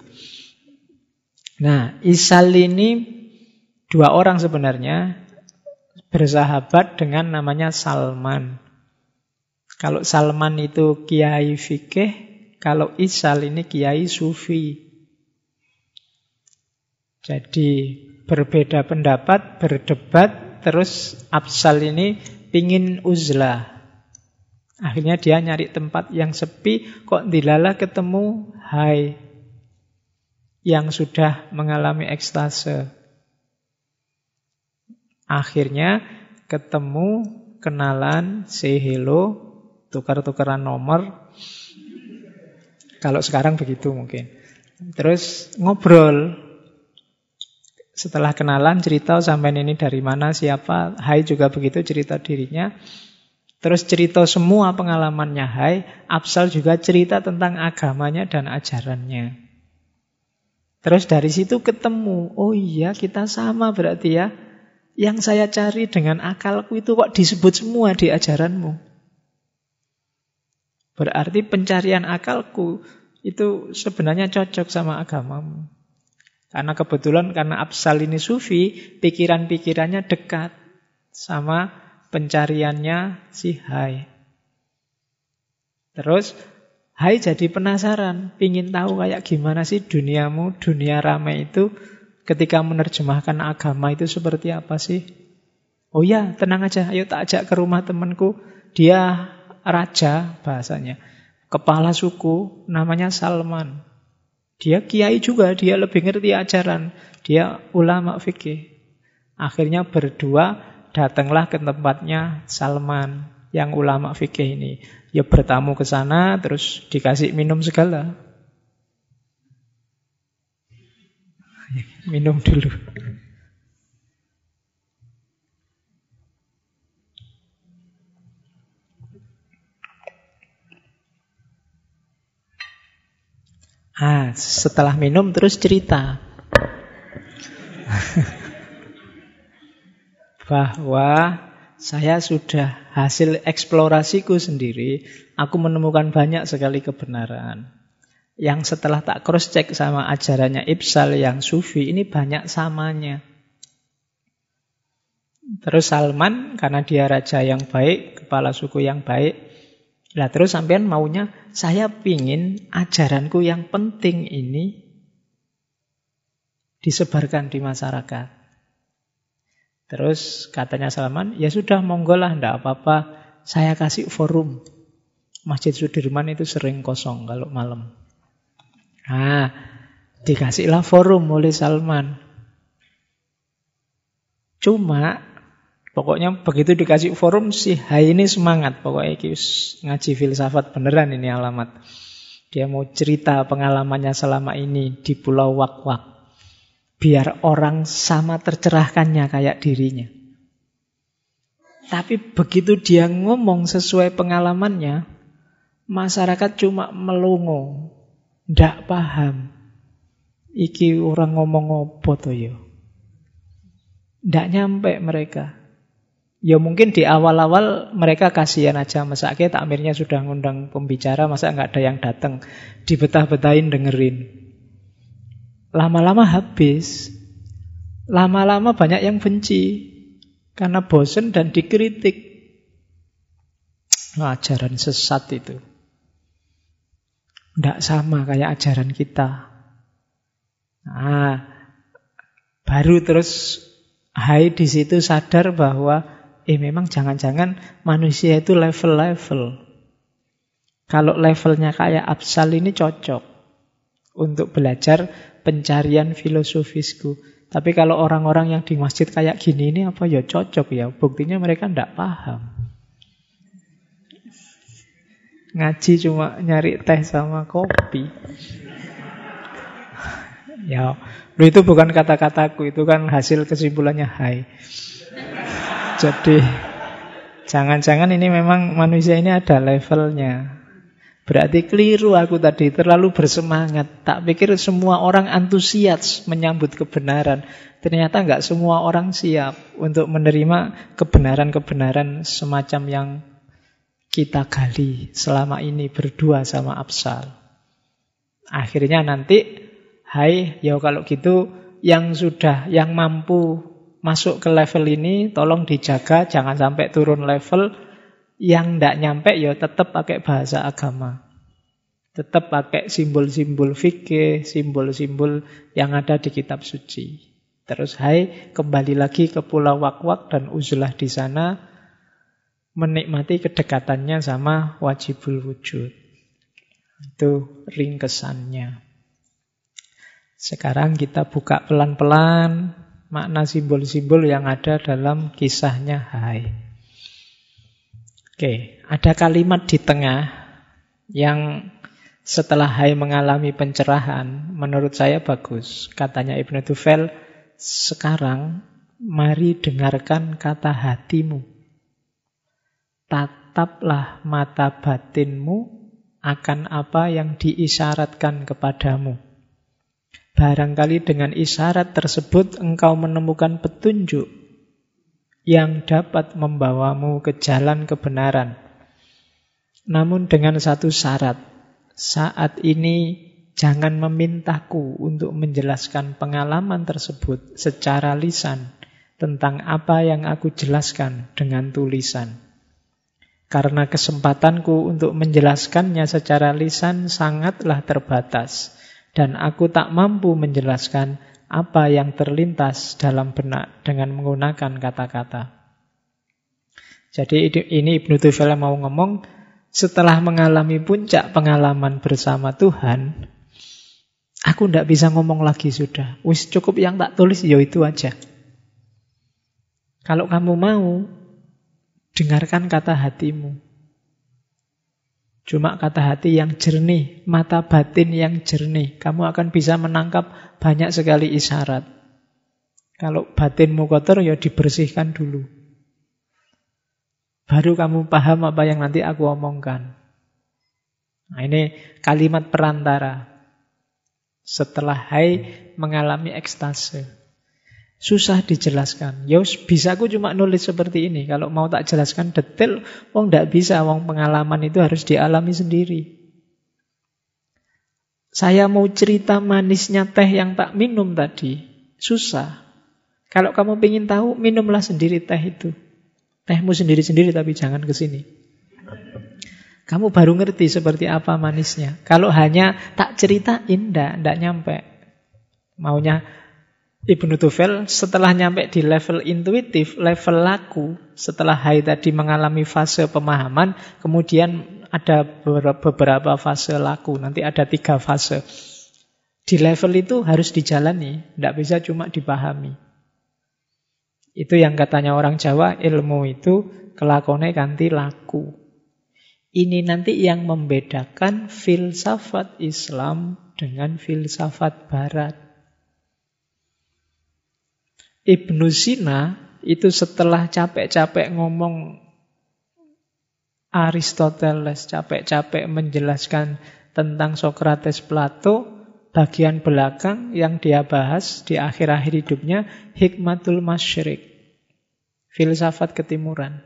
Nah, isal ini dua orang sebenarnya bersahabat dengan namanya Salman. Kalau Salman itu kiai fikih, kalau Isal ini kiai sufi. Jadi berbeda pendapat, berdebat, terus Absal ini pingin uzlah. Akhirnya dia nyari tempat yang sepi, kok dilala ketemu Hai yang sudah mengalami ekstase. Akhirnya ketemu, kenalan, say hello, tukar-tukaran nomor, kalau sekarang begitu mungkin. Terus ngobrol. Setelah kenalan cerita sampai ini dari mana, siapa. Hai juga begitu cerita dirinya. Terus cerita semua pengalamannya Hai. Absal juga cerita tentang agamanya dan ajarannya. Terus dari situ ketemu, oh iya kita sama berarti ya. Yang saya cari dengan akalku itu kok disebut semua di ajaranmu. Berarti pencarian akalku itu sebenarnya cocok sama agamamu. Karena kebetulan karena Absal ini sufi, pikiran-pikirannya dekat sama pencariannya si Hai. Terus Hai jadi penasaran, pingin tahu kayak gimana sih duniamu, dunia ramai itu ketika menerjemahkan agama itu seperti apa sih? Oh ya, tenang aja, ayo tak ajak ke rumah temanku. Dia raja bahasanya. Kepala suku namanya Salman. Dia kiai juga, dia lebih ngerti ajaran. Dia ulama fikih. Akhirnya berdua datanglah ke tempatnya Salman yang ulama fikih ini. Ya bertamu ke sana terus dikasih minum segala. Minum dulu. Ah, setelah minum terus cerita. Bahwa saya sudah hasil eksplorasiku sendiri, aku menemukan banyak sekali kebenaran. Yang setelah tak cross check sama ajarannya Ibsal yang sufi, ini banyak samanya. Terus Salman, karena dia raja yang baik, kepala suku yang baik, Nah terus sampean maunya saya pingin ajaranku yang penting ini disebarkan di masyarakat. Terus katanya Salman, ya sudah monggo lah, ndak apa-apa. Saya kasih forum. Masjid Sudirman itu sering kosong kalau malam. Nah, dikasihlah forum oleh Salman. Cuma pokoknya begitu dikasih forum si Hai ini semangat. Pokoknya ngaji filsafat beneran ini alamat. Dia mau cerita pengalamannya selama ini di Pulau Wak-Wak. Biar orang sama tercerahkannya kayak dirinya. Tapi begitu dia ngomong sesuai pengalamannya, masyarakat cuma melongo, ndak paham. Iki orang ngomong apa to ya? Ndak nyampe mereka. Ya mungkin di awal-awal mereka kasihan aja mesake takmirnya sudah ngundang pembicara masa nggak ada yang datang dibetah-betahin dengerin. Lama-lama habis. Lama-lama banyak yang benci karena bosen dan dikritik. ajaran sesat itu. Tidak sama kayak ajaran kita. Nah, baru terus Hai di situ sadar bahwa eh memang jangan-jangan manusia itu level-level. Kalau levelnya kayak Absal ini cocok untuk belajar pencarian filosofisku. Tapi kalau orang-orang yang di masjid kayak gini ini apa ya cocok ya? Buktinya mereka tidak paham. Ngaji cuma nyari teh sama kopi. Ya, itu bukan kata-kataku, itu kan hasil kesimpulannya hai. Jadi jangan-jangan ini memang manusia ini ada levelnya. Berarti keliru aku tadi, terlalu bersemangat. Tak pikir semua orang antusias menyambut kebenaran. Ternyata nggak semua orang siap untuk menerima kebenaran-kebenaran semacam yang kita gali selama ini berdua sama Absal. Akhirnya nanti Hai, ya kalau gitu yang sudah, yang mampu masuk ke level ini, tolong dijaga, jangan sampai turun level. Yang tidak nyampe, ya tetap pakai bahasa agama. Tetap pakai simbol-simbol fikih, simbol-simbol yang ada di kitab suci. Terus hai, kembali lagi ke Pulau Wakwak dan uzlah di sana, menikmati kedekatannya sama wajibul wujud. Itu ringkesannya. Sekarang kita buka pelan-pelan makna simbol-simbol yang ada dalam kisahnya Hai. Oke, ada kalimat di tengah yang setelah Hai mengalami pencerahan, menurut saya bagus. Katanya Ibnu Tufel, sekarang mari dengarkan kata hatimu. Tataplah mata batinmu akan apa yang diisyaratkan kepadamu. Barangkali dengan isyarat tersebut engkau menemukan petunjuk yang dapat membawamu ke jalan kebenaran. Namun dengan satu syarat, saat ini jangan memintaku untuk menjelaskan pengalaman tersebut secara lisan tentang apa yang aku jelaskan dengan tulisan. Karena kesempatanku untuk menjelaskannya secara lisan sangatlah terbatas dan aku tak mampu menjelaskan apa yang terlintas dalam benak dengan menggunakan kata-kata. Jadi ini Ibnu Tufel mau ngomong, setelah mengalami puncak pengalaman bersama Tuhan, aku tidak bisa ngomong lagi sudah. Wis cukup yang tak tulis, ya itu aja. Kalau kamu mau, dengarkan kata hatimu. Cuma kata hati yang jernih, mata batin yang jernih. Kamu akan bisa menangkap banyak sekali isyarat. Kalau batinmu kotor, ya dibersihkan dulu. Baru kamu paham apa yang nanti aku omongkan. Nah ini kalimat perantara. Setelah hai mengalami ekstase. Susah dijelaskan. Ya bisa aku cuma nulis seperti ini. Kalau mau tak jelaskan detail, wong tidak bisa. Wong pengalaman itu harus dialami sendiri. Saya mau cerita manisnya teh yang tak minum tadi. Susah. Kalau kamu ingin tahu, minumlah sendiri teh itu. Tehmu sendiri-sendiri tapi jangan ke sini. Kamu baru ngerti seperti apa manisnya. Kalau hanya tak cerita, indah, tidak nyampe. Maunya Ibnu Tufel setelah nyampe di level intuitif, level laku, setelah Hai tadi mengalami fase pemahaman, kemudian ada beberapa fase laku, nanti ada tiga fase. Di level itu harus dijalani, tidak bisa cuma dipahami. Itu yang katanya orang Jawa, ilmu itu kelakonnya ganti laku. Ini nanti yang membedakan filsafat Islam dengan filsafat Barat. Ibnu Sina itu setelah capek-capek ngomong Aristoteles, capek-capek menjelaskan tentang Socrates Plato, bagian belakang yang dia bahas di akhir-akhir hidupnya hikmatul masyrik, filsafat ketimuran.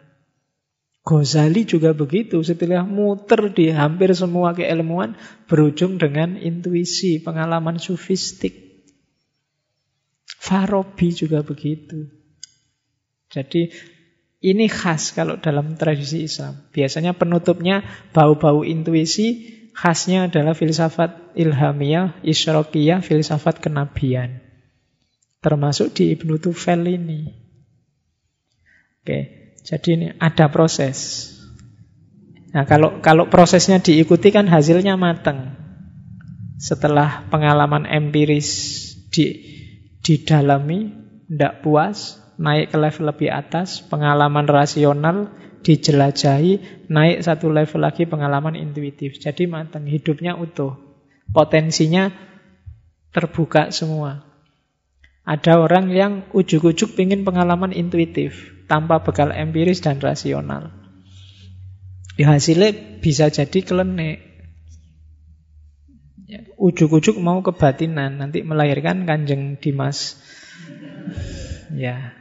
Ghazali juga begitu, setelah muter di hampir semua keilmuan berujung dengan intuisi, pengalaman sufistik. Farabi juga begitu. Jadi ini khas kalau dalam tradisi Islam. Biasanya penutupnya bau-bau intuisi, khasnya adalah filsafat ilhamiyah, isyrokiyah, filsafat kenabian. Termasuk di Ibnu Tufel ini. Oke, jadi ini ada proses. Nah, kalau kalau prosesnya diikuti kan hasilnya matang. Setelah pengalaman empiris di didalami, tidak puas, naik ke level lebih atas, pengalaman rasional, dijelajahi, naik satu level lagi pengalaman intuitif. Jadi matang, hidupnya utuh. Potensinya terbuka semua. Ada orang yang ujuk-ujuk ingin pengalaman intuitif, tanpa bekal empiris dan rasional. Ya hasilnya bisa jadi kelenek. Ujuk-ujuk mau kebatinan, nanti melahirkan kanjeng Dimas. Ya,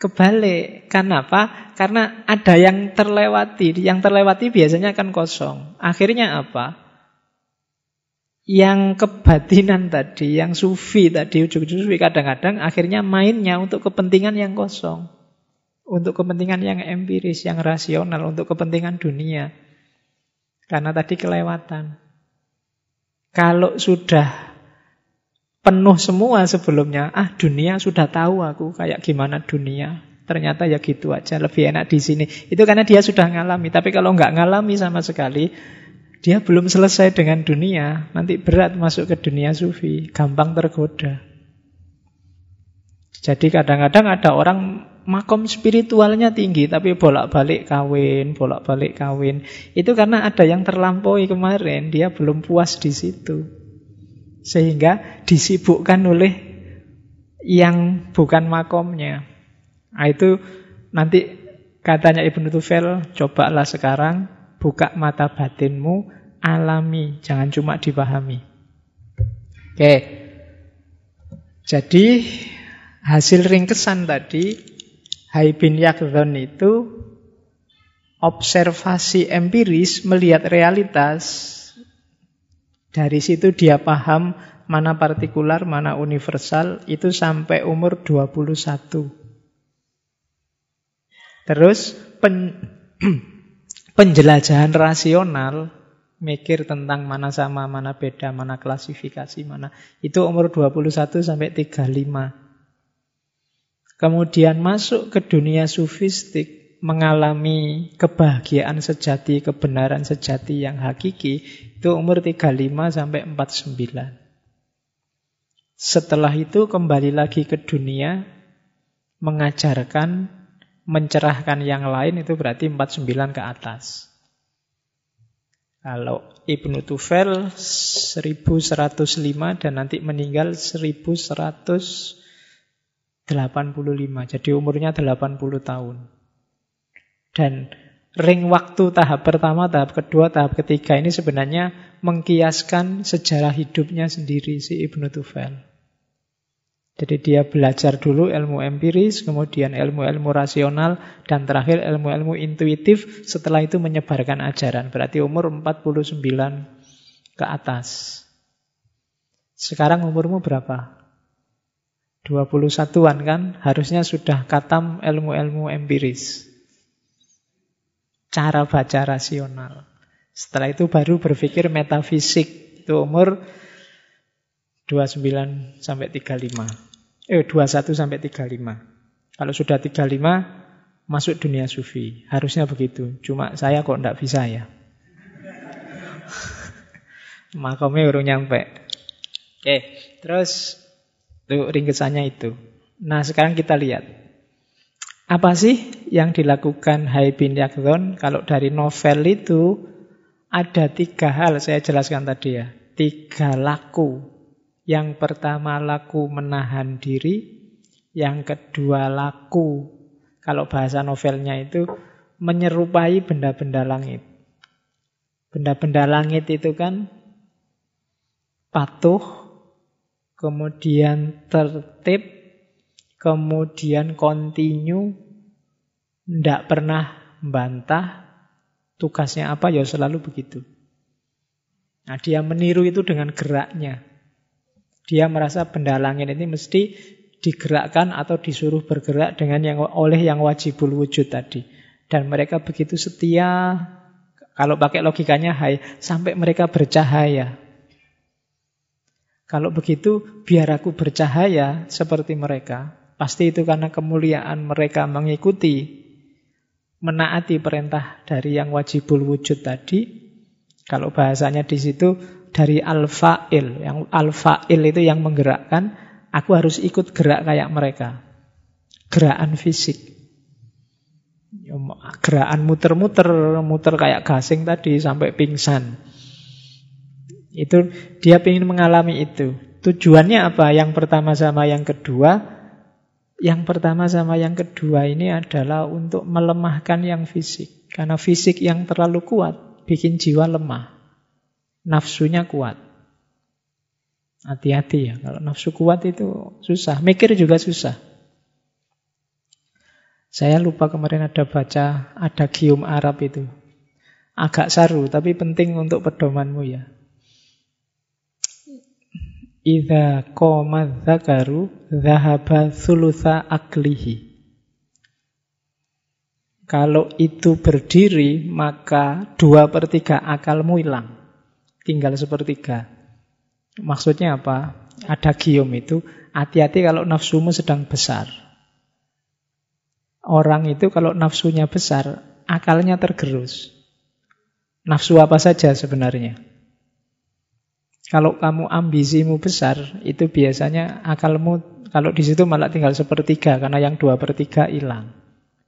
kebalik. Karena apa? Karena ada yang terlewati. Yang terlewati biasanya kan kosong. Akhirnya apa? Yang kebatinan tadi, yang sufi tadi, ujuk-ujuk sufi, kadang-kadang akhirnya mainnya untuk kepentingan yang kosong. Untuk kepentingan yang empiris, yang rasional, untuk kepentingan dunia. Karena tadi kelewatan. Kalau sudah penuh semua sebelumnya, ah dunia sudah tahu aku kayak gimana dunia. Ternyata ya gitu aja, lebih enak di sini. Itu karena dia sudah ngalami. Tapi kalau nggak ngalami sama sekali, dia belum selesai dengan dunia. Nanti berat masuk ke dunia sufi, gampang tergoda. Jadi kadang-kadang ada orang makom spiritualnya tinggi tapi bolak-balik kawin, bolak-balik kawin. Itu karena ada yang terlampaui kemarin, dia belum puas di situ. Sehingga disibukkan oleh yang bukan makomnya. Nah, itu nanti katanya Ibnu Tufel, cobalah sekarang buka mata batinmu, alami, jangan cuma dipahami. Oke. Jadi hasil ringkesan tadi Hai bin Yakdhon itu observasi empiris melihat realitas. Dari situ dia paham mana partikular, mana universal, itu sampai umur 21. Terus pen, penjelajahan rasional, mikir tentang mana sama, mana beda, mana klasifikasi, mana. Itu umur 21 sampai 35. Kemudian masuk ke dunia sufistik, mengalami kebahagiaan sejati, kebenaran sejati yang hakiki, itu umur 35 sampai 49. Setelah itu kembali lagi ke dunia, mengajarkan, mencerahkan yang lain, itu berarti 49 ke atas. Kalau Ibnu Tufel 1105 dan nanti meninggal 1100 85. Jadi umurnya 80 tahun. Dan ring waktu tahap pertama, tahap kedua, tahap ketiga ini sebenarnya mengkiaskan sejarah hidupnya sendiri si Ibnu Tufel. Jadi dia belajar dulu ilmu empiris, kemudian ilmu-ilmu rasional, dan terakhir ilmu-ilmu intuitif, setelah itu menyebarkan ajaran. Berarti umur 49 ke atas. Sekarang umurmu berapa? 21-an kan harusnya sudah katam ilmu-ilmu empiris. Cara baca rasional. Setelah itu baru berpikir metafisik. Itu umur 29 sampai 35. Eh 21 sampai 35. Kalau sudah 35 masuk dunia sufi. Harusnya begitu. Cuma saya kok enggak bisa ya. Makomnya urung nyampe. Oke, terus tuh ringkesannya itu. Nah, sekarang kita lihat. Apa sih yang dilakukan Hai bin Yakdon? Kalau dari novel itu ada tiga hal saya jelaskan tadi ya. Tiga laku. Yang pertama laku menahan diri. Yang kedua laku. Kalau bahasa novelnya itu menyerupai benda-benda langit. Benda-benda langit itu kan patuh, kemudian tertib, kemudian kontinu, tidak pernah membantah, tugasnya apa ya selalu begitu. Nah dia meniru itu dengan geraknya. Dia merasa benda langit ini mesti digerakkan atau disuruh bergerak dengan yang oleh yang wajibul wujud tadi. Dan mereka begitu setia, kalau pakai logikanya hai, sampai mereka bercahaya. Kalau begitu, biar aku bercahaya seperti mereka. Pasti itu karena kemuliaan mereka mengikuti, menaati perintah dari yang wajibul wujud tadi. Kalau bahasanya di situ dari al-fa'il. Yang al-fa'il itu yang menggerakkan, aku harus ikut gerak kayak mereka. Gerakan fisik. Ya, gerakan muter-muter, muter kayak gasing tadi sampai pingsan. Itu dia ingin mengalami itu. Tujuannya apa? Yang pertama sama yang kedua. Yang pertama sama yang kedua ini adalah untuk melemahkan yang fisik. Karena fisik yang terlalu kuat bikin jiwa lemah. Nafsunya kuat. Hati-hati ya, kalau nafsu kuat itu susah. Mikir juga susah. Saya lupa kemarin ada baca, ada gium Arab itu. Agak saru, tapi penting untuk pedomanmu ya. Iza qoma dzakaru zahaba thulutha aklihi. Kalau itu berdiri, maka dua per tiga akalmu hilang. Tinggal sepertiga. Maksudnya apa? Ada gium itu, hati-hati kalau nafsumu sedang besar. Orang itu kalau nafsunya besar, akalnya tergerus. Nafsu apa saja sebenarnya. Kalau kamu ambisimu besar, itu biasanya akalmu, kalau di situ malah tinggal sepertiga, karena yang dua per tiga hilang.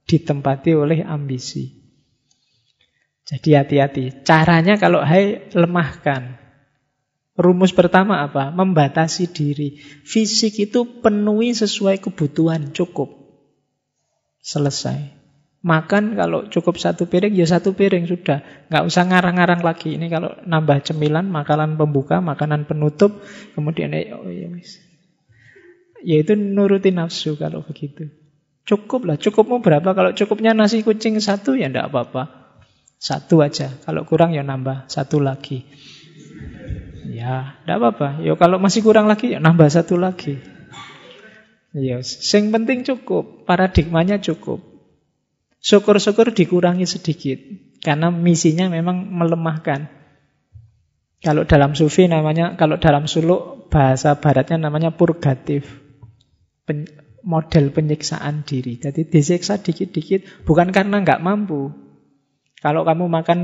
Ditempati oleh ambisi. Jadi hati-hati. Caranya kalau hai, lemahkan. Rumus pertama apa? Membatasi diri. Fisik itu penuhi sesuai kebutuhan, cukup. Selesai. Makan kalau cukup satu piring, ya satu piring sudah. Nggak usah ngarang-ngarang lagi. Ini kalau nambah cemilan, makanan pembuka, makanan penutup, kemudian oh ya. Ya itu nuruti nafsu kalau begitu. Cukup lah. Cukupmu berapa? Kalau cukupnya nasi kucing satu, ya enggak apa-apa. Satu aja. Kalau kurang ya nambah satu lagi. Ya, enggak apa-apa. Ya kalau masih kurang lagi, ya nambah satu lagi. Ya, sing penting cukup. Paradigmanya cukup. Syukur-syukur dikurangi sedikit. Karena misinya memang melemahkan. Kalau dalam sufi namanya, kalau dalam suluk bahasa baratnya namanya purgatif. Pen, model penyiksaan diri. Jadi disiksa dikit-dikit bukan karena nggak mampu. Kalau kamu makan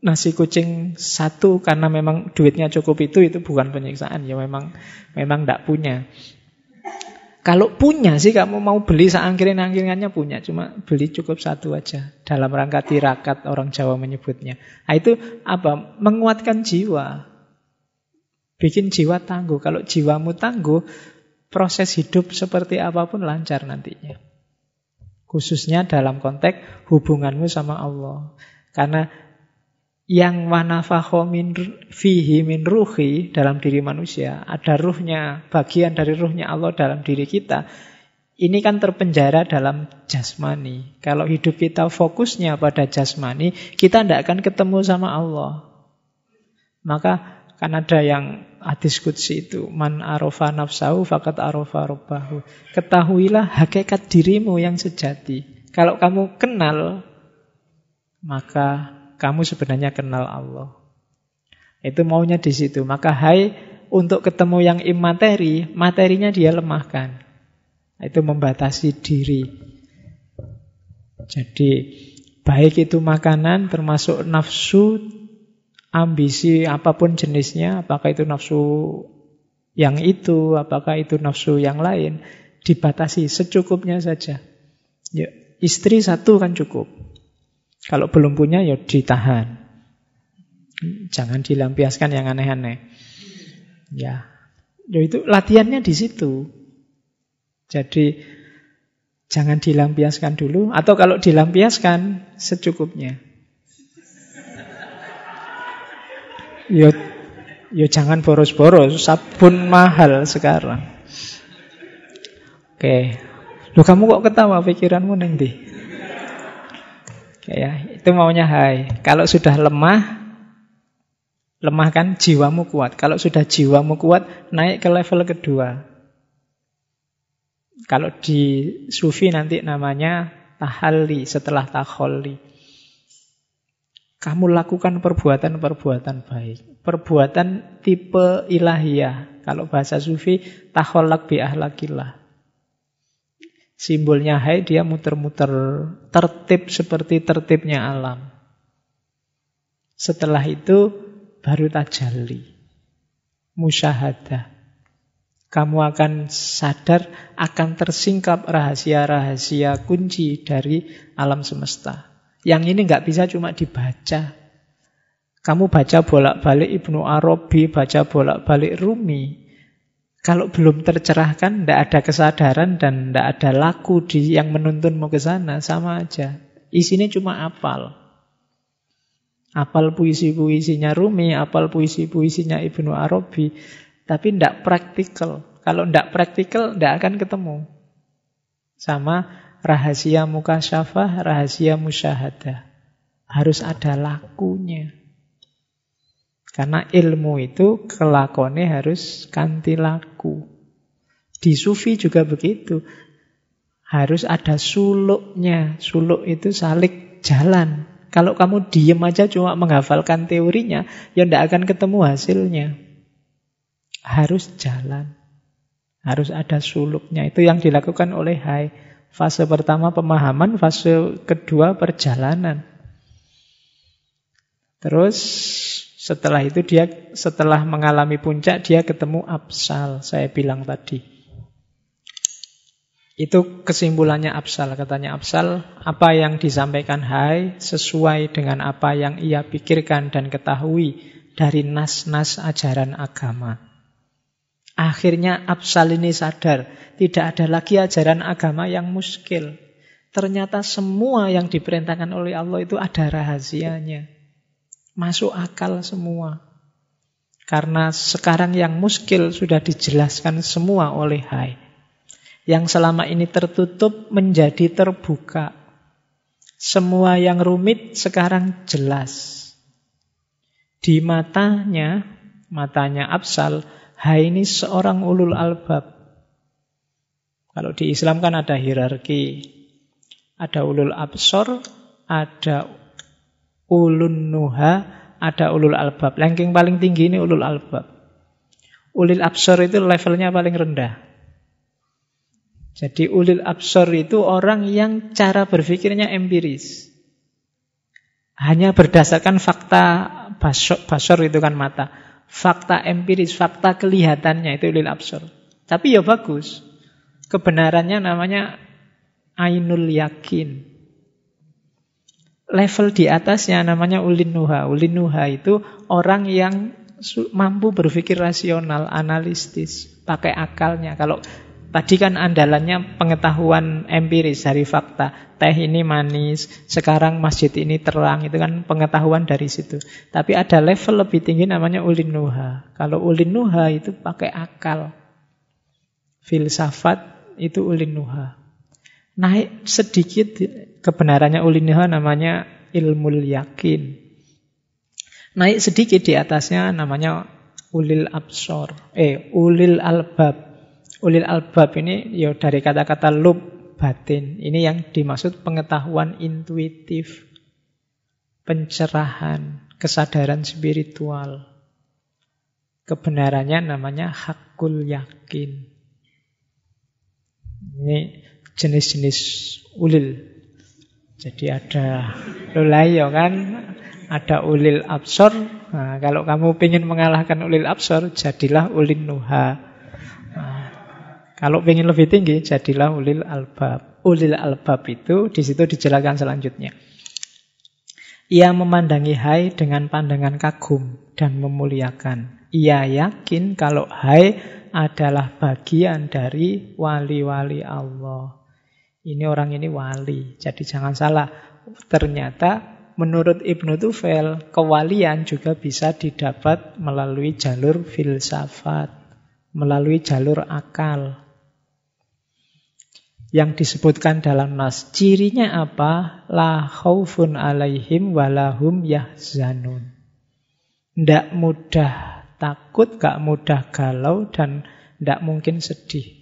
nasi kucing satu karena memang duitnya cukup itu, itu bukan penyiksaan. Ya memang memang nggak punya. Kalau punya sih kamu mau beli seangkirin-angkiringannya punya. Cuma beli cukup satu aja. Dalam rangka tirakat orang Jawa menyebutnya. Nah itu apa? Menguatkan jiwa. Bikin jiwa tangguh. Kalau jiwamu tangguh, proses hidup seperti apa pun lancar nantinya. Khususnya dalam konteks hubunganmu sama Allah. Karena yang wanafaho min fihi min ruhi dalam diri manusia, ada ruhnya, bagian dari ruhnya Allah dalam diri kita. Ini kan terpenjara dalam jasmani. Kalau hidup kita fokusnya pada jasmani, kita tidak akan ketemu sama Allah. Maka kan ada yang hadis kudsi itu, man arofa nafsahu fakat arofa robbahu. Ketahuilah hakikat dirimu yang sejati. Kalau kamu kenal, maka kamu sebenarnya kenal Allah. Itu maunya di situ. Maka hai untuk ketemu yang imateri, materinya dia lemahkan. Itu membatasi diri. Jadi baik itu makanan termasuk nafsu, ambisi apa pun jenisnya, apakah itu nafsu yang itu, apakah itu nafsu yang lain, dibatasi secukupnya saja. Ya, istri satu kan cukup. Kalau belum punya ya ditahan. Jangan dilampiaskan yang aneh-aneh. Ya, ya itu latihannya di situ. Jadi jangan dilampiaskan dulu atau kalau dilampiaskan secukupnya. Yo yo jangan boros-boros, sabun mahal sekarang. Oke. Lu kamu kok ketawa pikiranmu nanti? Ya, itu maunya hai. Kalau sudah lemah lemah kan jiwamu kuat. Kalau sudah jiwamu kuat, naik ke level kedua. Kalau di sufi nanti namanya tahalli setelah taholli. Kamu lakukan perbuatan-perbuatan baik. Perbuatan tipe ilahiyah. Kalau bahasa sufi, taholak bi ahlakillah. Simbolnya hai, dia muter-muter tertib seperti tertibnya alam. Setelah itu baru tajalli. Musyahadah kamu akan sadar akan tersingkap rahasia-rahasia kunci dari alam semesta. Yang ini nggak bisa cuma dibaca. Kamu baca bolak-balik Ibnu Arabi, baca bolak-balik Rumi. Kalau belum tercerahkan, tidak ada kesadaran dan tidak ada laku di yang menuntunmu ke sana, sama aja. Isinya cuma apal. Apal puisi-puisinya Rumi, apal puisi-puisinya Ibnu Arabi. Tapi tidak praktikal. Kalau tidak praktikal, tidak akan ketemu. Sama rahasia muka syafah, rahasia musyahadah. Harus ada lakunya. Karena ilmu itu kelakonnya harus kanti laku. Di sufi juga begitu. Harus ada suluknya. Suluk itu salik jalan. Kalau kamu diem aja cuma menghafalkan teorinya, ya tidak akan ketemu hasilnya. Harus jalan. Harus ada suluknya. Itu yang dilakukan oleh Hai. Fase pertama pemahaman, fase kedua perjalanan. Terus setelah itu dia setelah mengalami puncak dia ketemu absal, saya bilang tadi. Itu kesimpulannya absal, katanya absal, apa yang disampaikan Hai sesuai dengan apa yang ia pikirkan dan ketahui dari nas-nas ajaran agama. Akhirnya Absal ini sadar, tidak ada lagi ajaran agama yang muskil. Ternyata semua yang diperintahkan oleh Allah itu ada rahasianya. Masuk akal semua. Karena sekarang yang muskil sudah dijelaskan semua oleh Hai. Yang selama ini tertutup menjadi terbuka. Semua yang rumit sekarang jelas. Di matanya, matanya Absal, Hai ini seorang ulul albab. Kalau di Islam kan ada hierarki. Ada ulul absor, ada ulun nuha, ada ulul albab. Ranking paling tinggi ini ulul albab. Ulil absor itu levelnya paling rendah. Jadi ulil absor itu orang yang cara berpikirnya empiris. Hanya berdasarkan fakta basor, basor itu kan mata fakta empiris, fakta kelihatannya itu lil absor. Tapi ya bagus. Kebenarannya namanya ainul yakin. Level di atasnya namanya ulin nuha. Ulin nuha itu orang yang mampu berpikir rasional, analistis, pakai akalnya. Kalau Tadi kan andalannya pengetahuan empiris dari fakta. Teh ini manis, sekarang masjid ini terang. Itu kan pengetahuan dari situ. Tapi ada level lebih tinggi namanya ulin nuha. Kalau ulin nuha itu pakai akal. Filsafat itu ulin nuha. Naik sedikit kebenarannya ulin nuha namanya ilmu yakin. Naik sedikit di atasnya namanya ulil absor. Eh, ulil albab Ulil albab ini ya dari kata-kata lub batin. Ini yang dimaksud pengetahuan intuitif, pencerahan, kesadaran spiritual. Kebenarannya namanya hakul yakin. Ini jenis-jenis ulil. Jadi ada lulayo kan, ada ulil absor. Nah, kalau kamu ingin mengalahkan ulil absor, jadilah ulil nuha. Nah, kalau ingin lebih tinggi, jadilah ulil albab. Ulil albab itu di situ dijelaskan selanjutnya. Ia memandangi hai dengan pandangan kagum dan memuliakan. Ia yakin kalau hai adalah bagian dari wali-wali Allah. Ini orang ini wali. Jadi jangan salah. Ternyata menurut Ibnu Tufel, kewalian juga bisa didapat melalui jalur filsafat, melalui jalur akal. Yang disebutkan dalam nas, cirinya apa? La khaufun alaihim walahum yahzanun. Tidak mudah takut, gak mudah galau, dan tidak mungkin sedih.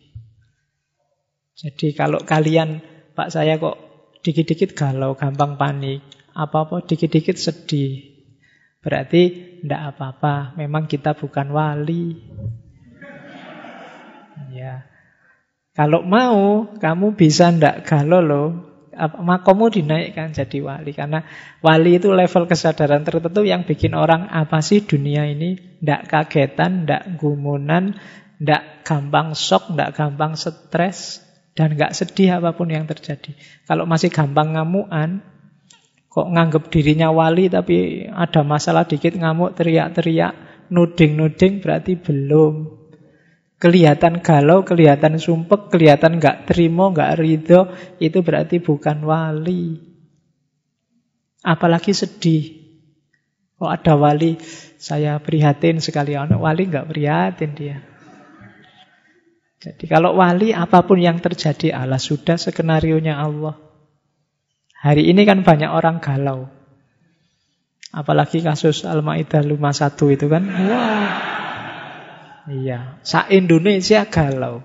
Jadi kalau kalian, Pak saya kok dikit-dikit galau, gampang panik, apa-apa dikit-dikit sedih. Berarti tidak apa-apa, memang kita bukan wali. Ya. Kalau mau, kamu bisa ndak galau loh. Makomu dinaikkan jadi wali. Karena wali itu level kesadaran tertentu yang bikin orang apa sih dunia ini. Ndak kagetan, ndak gumunan, ndak gampang shock, ndak gampang stres. Dan nggak sedih apa pun yang terjadi. Kalau masih gampang ngamuan, kok nganggap dirinya wali tapi ada masalah dikit ngamuk, teriak-teriak, nuding-nuding berarti belum. Kelihatan galau, kelihatan sumpek, kelihatan nggak terima, nggak ridho, itu berarti bukan wali. Apalagi sedih. Kok ada wali, saya prihatin sekali. Anak wali nggak prihatin dia. Jadi kalau wali apa pun yang terjadi Allah sudah skenario-nya Allah. Hari ini kan banyak orang galau. Apalagi kasus Al-Maidah 51 itu kan. Wah. Iya, sa Indonesia galau.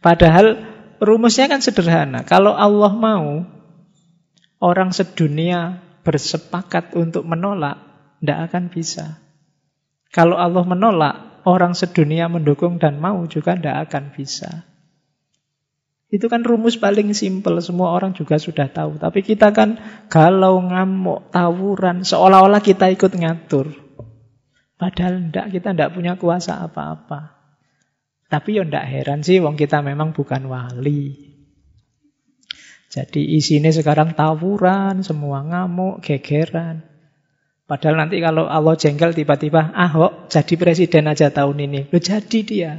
Padahal rumusnya kan sederhana. Kalau Allah mau orang sedunia bersepakat untuk menolak, tidak akan bisa. Kalau Allah menolak, orang sedunia mendukung dan mau juga tidak akan bisa. Itu kan rumus paling simpel, semua orang juga sudah tahu. Tapi kita kan galau, ngamuk, tawuran, seolah-olah kita ikut ngatur. Padahal tidak, kita tidak punya kuasa apa-apa. Tapi ya tidak heran sih, wong kita memang bukan wali. Jadi isinya sekarang tawuran, semua ngamuk, gegeran. Padahal nanti kalau Allah jengkel tiba-tiba Ahok jadi presiden aja tahun ini. Lo jadi dia.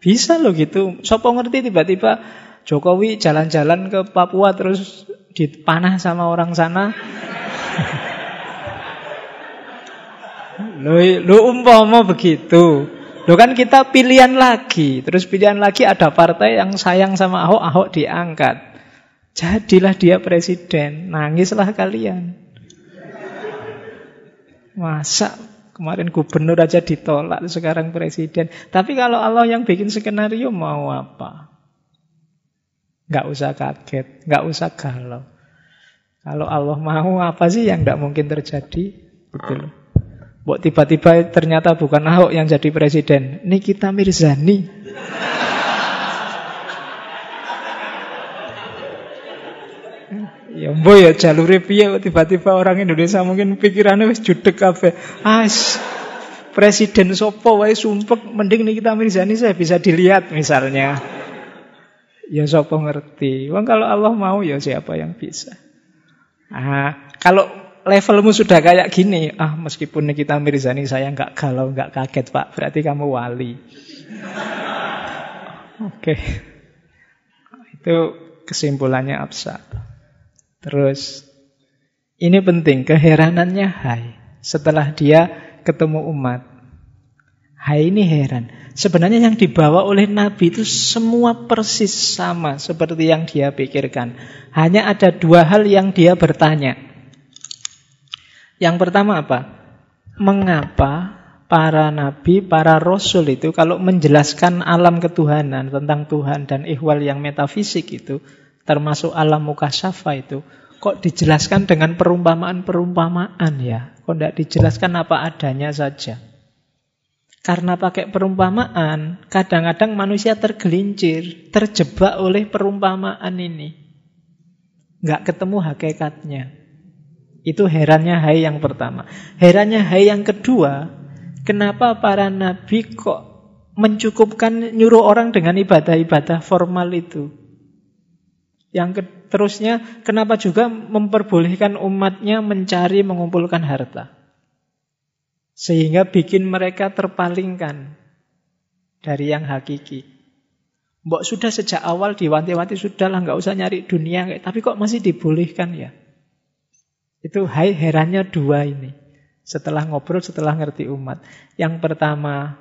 Bisa loh gitu. Sopo ngerti tiba-tiba Jokowi jalan-jalan ke Papua terus dipanah sama orang sana. lo, lo umpama begitu. Lo kan kita pilihan lagi. Terus pilihan lagi ada partai yang sayang sama Ahok, Ahok diangkat. Jadilah dia presiden. Nangislah kalian. Masa kemarin gubernur aja ditolak, sekarang presiden. Tapi kalau Allah yang bikin skenario mau apa? Gak usah kaget, gak usah galau. Kalau Allah mau apa sih yang tidak mungkin terjadi? Betul. Buat tiba-tiba ternyata bukan Ahok yang jadi presiden. Ini kita Mirzani. Ya mbok ya jalure piye tiba-tiba orang Indonesia mungkin pikirannya wis judek kabeh. As presiden sopo wae sumpek mending kita Mirzani saya bisa dilihat misalnya. Ya sopo ngerti. Wong kalau Allah mau ya siapa yang bisa. Ah, kalau levelmu sudah kayak gini, ah meskipun kita Mirzani saya nggak galau, nggak kaget Pak, berarti kamu wali. Oke. Okay. Itu kesimpulannya absah. Terus ini penting, keheranannya Hai. Setelah dia ketemu umat. Hai ini heran. Sebenarnya yang dibawa oleh Nabi itu semua persis sama seperti yang dia pikirkan. Hanya ada dua hal yang dia bertanya. Yang pertama apa? Mengapa para nabi, para rasul itu kalau menjelaskan alam ketuhanan tentang Tuhan dan ihwal yang metafisik itu termasuk alam mukasyafa itu, kok dijelaskan dengan perumpamaan-perumpamaan ya? Kok tidak dijelaskan apa adanya saja? Karena pakai perumpamaan, kadang-kadang manusia tergelincir, terjebak oleh perumpamaan ini. Nggak ketemu hakikatnya. Itu herannya hai yang pertama. Herannya hai yang kedua, kenapa para nabi kok mencukupkan nyuruh orang dengan ibadah-ibadah formal itu? Yang terusnya, kenapa juga memperbolehkan umatnya mencari mengumpulkan harta? Sehingga bikin mereka terpalingkan dari yang hakiki. Mbok sudah sejak awal diwanti-wanti sudahlah nggak usah nyari dunia, tapi kok masih dibolehkan ya? Itu hai herannya dua ini. Setelah ngobrol, setelah ngerti umat. Yang pertama,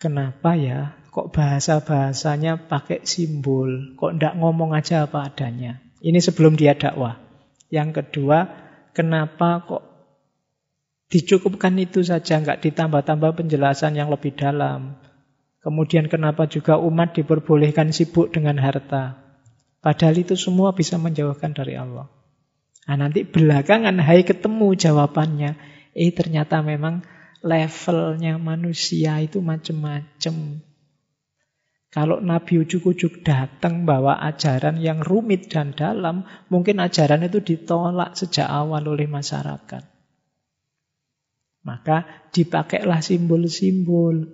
kenapa ya kok bahasa-bahasanya pakai simbol? Kok ndak ngomong aja apa adanya? Ini sebelum dia dakwah. Yang kedua, kenapa kok Dicukupkan itu saja, nggak ditambah-tambah penjelasan yang lebih dalam. Kemudian kenapa juga umat diperbolehkan sibuk dengan harta. Padahal itu semua bisa menjauhkan dari Allah. Nah, nanti belakangan hai ketemu jawabannya. Eh ternyata memang levelnya manusia itu macam-macam. Kalau Nabi ujuk-ujuk datang bawa ajaran yang rumit dan dalam, mungkin ajaran itu ditolak sejak awal oleh masyarakat. Maka dipakailah simbol-simbol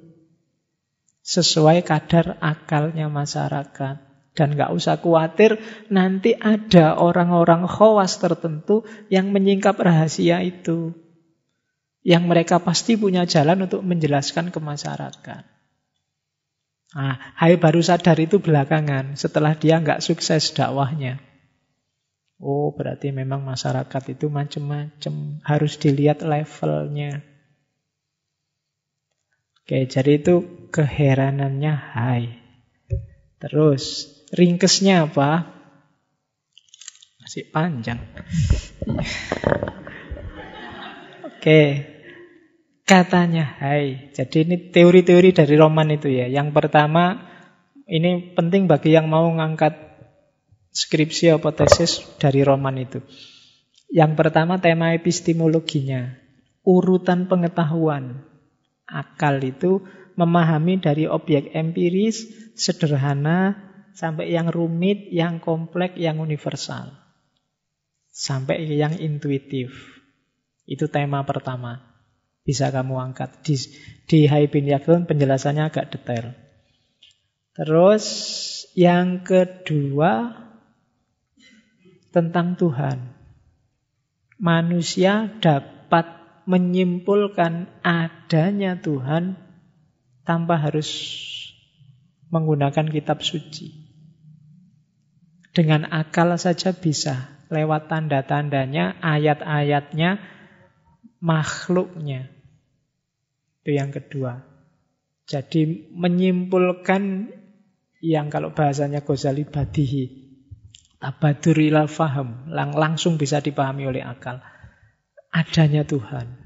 sesuai kadar akalnya masyarakat. Dan nggak usah khawatir nanti ada orang-orang khawas tertentu yang menyingkap rahasia itu. Yang mereka pasti punya jalan untuk menjelaskan ke masyarakat. Nah, Hai baru sadar itu belakangan setelah dia nggak sukses dakwahnya. Oh, berarti memang masyarakat itu macam-macam. Harus dilihat levelnya. Oke, jadi itu keheranannya hai. Terus, ringkesnya apa? Masih panjang. Oke, katanya hai. Jadi ini teori-teori dari roman itu ya. Yang pertama, ini penting bagi yang mau ngangkat skripsi atau tesis dari roman itu. Yang pertama tema epistemologinya, urutan pengetahuan. Akal itu memahami dari objek empiris, sederhana, sampai yang rumit, yang kompleks, yang universal. Sampai yang intuitif. Itu tema pertama. Bisa kamu angkat. Di, di Hai bin Yakun penjelasannya agak detail. Terus yang kedua tentang Tuhan. Manusia dapat menyimpulkan adanya Tuhan tanpa harus menggunakan kitab suci. Dengan akal saja bisa, lewat tanda-tandanya, ayat-ayatnya, makhluknya. Itu yang kedua. Jadi menyimpulkan yang kalau bahasanya Ghazali badihi, Tabadur ilal faham. Lang langsung bisa dipahami oleh akal. Adanya Tuhan.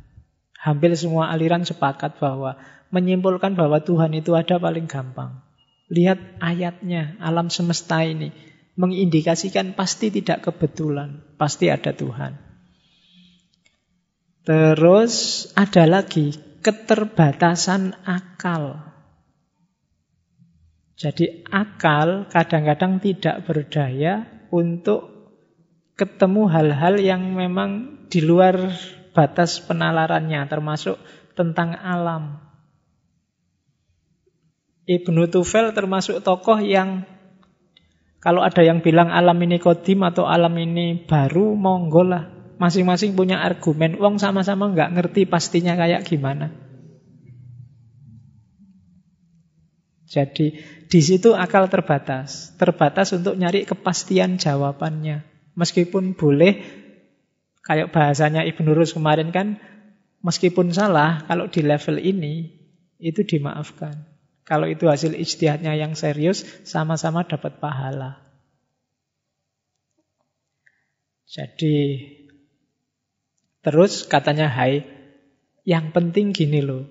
Hampir semua aliran sepakat bahwa menyimpulkan bahwa Tuhan itu ada paling gampang. Lihat ayatnya, alam semesta ini. Mengindikasikan pasti tidak kebetulan. Pasti ada Tuhan. Terus ada lagi keterbatasan akal. Jadi akal kadang-kadang tidak berdaya untuk ketemu hal-hal yang memang di luar batas penalarannya, termasuk tentang alam. Ibnu Tufel termasuk tokoh yang kalau ada yang bilang alam ini kodim atau alam ini baru, monggo lah. Masing-masing punya argumen. Wong sama-sama nggak ngerti pastinya kayak gimana. Jadi di situ akal terbatas, terbatas untuk nyari kepastian jawabannya. Meskipun boleh, kayak bahasanya Ibnu Rus kemarin kan, meskipun salah, kalau di level ini, itu dimaafkan. Kalau itu hasil ijtihadnya yang serius, sama-sama dapat pahala. Jadi, terus katanya hai, yang penting gini loh,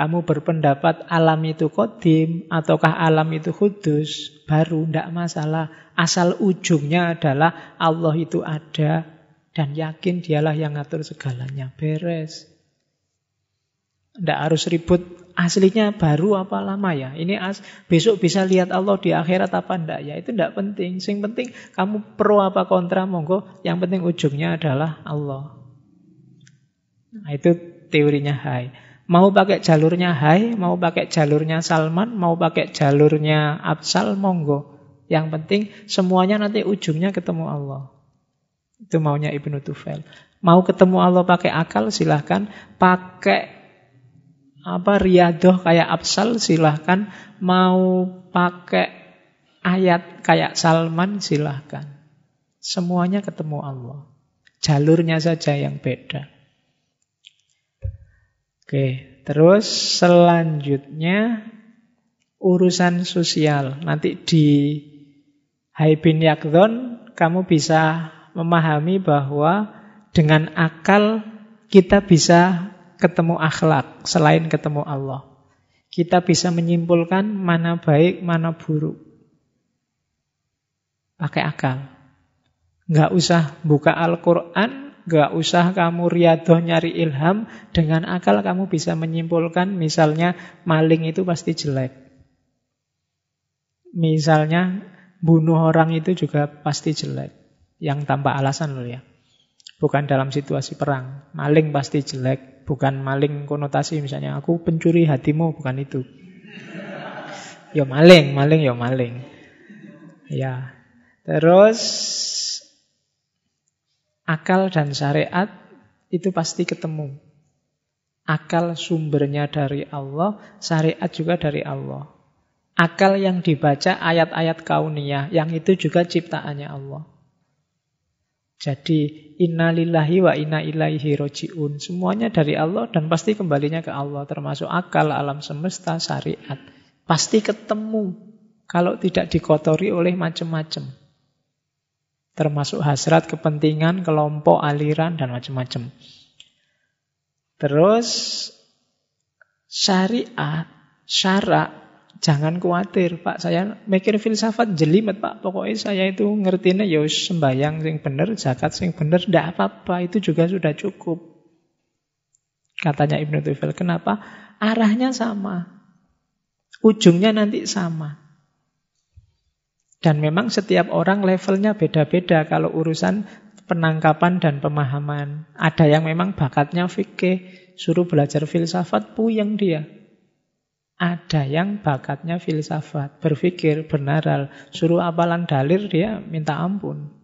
kamu berpendapat alam itu kodim ataukah alam itu kudus, baru tidak masalah. Asal ujungnya adalah Allah itu ada dan yakin dialah yang ngatur segalanya. Beres. Tidak harus ribut aslinya baru apa lama ya. Ini as, besok bisa lihat Allah di akhirat apa enggak ya. Itu tidak penting. Yang penting kamu pro apa kontra monggo. Yang penting ujungnya adalah Allah. Nah, itu teorinya Hai. Mau pakai jalurnya Hai, mau pakai jalurnya Salman, mau pakai jalurnya Absal, monggo. Yang penting semuanya nanti ujungnya ketemu Allah. Itu maunya Ibnu Tufel. Mau ketemu Allah pakai akal silahkan. Pakai apa riadoh kayak Absal silahkan mau pakai ayat kayak Salman silahkan semuanya ketemu Allah jalurnya saja yang beda oke terus selanjutnya urusan sosial nanti di Haibin Yakdon kamu bisa memahami bahwa dengan akal kita bisa ketemu akhlak selain ketemu Allah. Kita bisa menyimpulkan mana baik, mana buruk. Pakai akal. Nggak usah buka Al-Quran, nggak usah kamu riadoh nyari ilham. Dengan akal kamu bisa menyimpulkan misalnya maling itu pasti jelek. Misalnya bunuh orang itu juga pasti jelek. Yang tanpa alasan loh ya. Bukan dalam situasi perang. Maling pasti jelek. Bukan maling konotasi misalnya aku pencuri hatimu, bukan itu. Ya maling, maling ya maling. Ya. Terus akal dan syariat itu pasti ketemu. Akal sumbernya dari Allah, syariat juga dari Allah. Akal yang dibaca ayat-ayat kauniyah, yang itu juga ciptaannya Allah. Jadi innalillahi wa inna ilaihi roji'un. Semuanya dari Allah dan pasti kembalinya ke Allah. Termasuk akal, alam semesta, syariat. Pasti ketemu kalau tidak dikotori oleh macam-macam. Termasuk hasrat, kepentingan, kelompok, aliran, dan macam-macam. Terus syariat, syarak Jangan khawatir, Pak. Saya mikir filsafat jelimet, Pak. Pokoknya saya itu ngertinya ya sembayang sing bener, zakat sing bener, ndak apa-apa. Itu juga sudah cukup. Katanya Ibnu Tufel. Kenapa? Arahnya sama. Ujungnya nanti sama. Dan memang setiap orang levelnya beda-beda kalau urusan penangkapan dan pemahaman. Ada yang memang bakatnya fikih, suruh belajar filsafat, puyeng dia. Ada yang bakatnya filsafat, berpikir, bernaral. Suruh apalan dalir, dia minta ampun.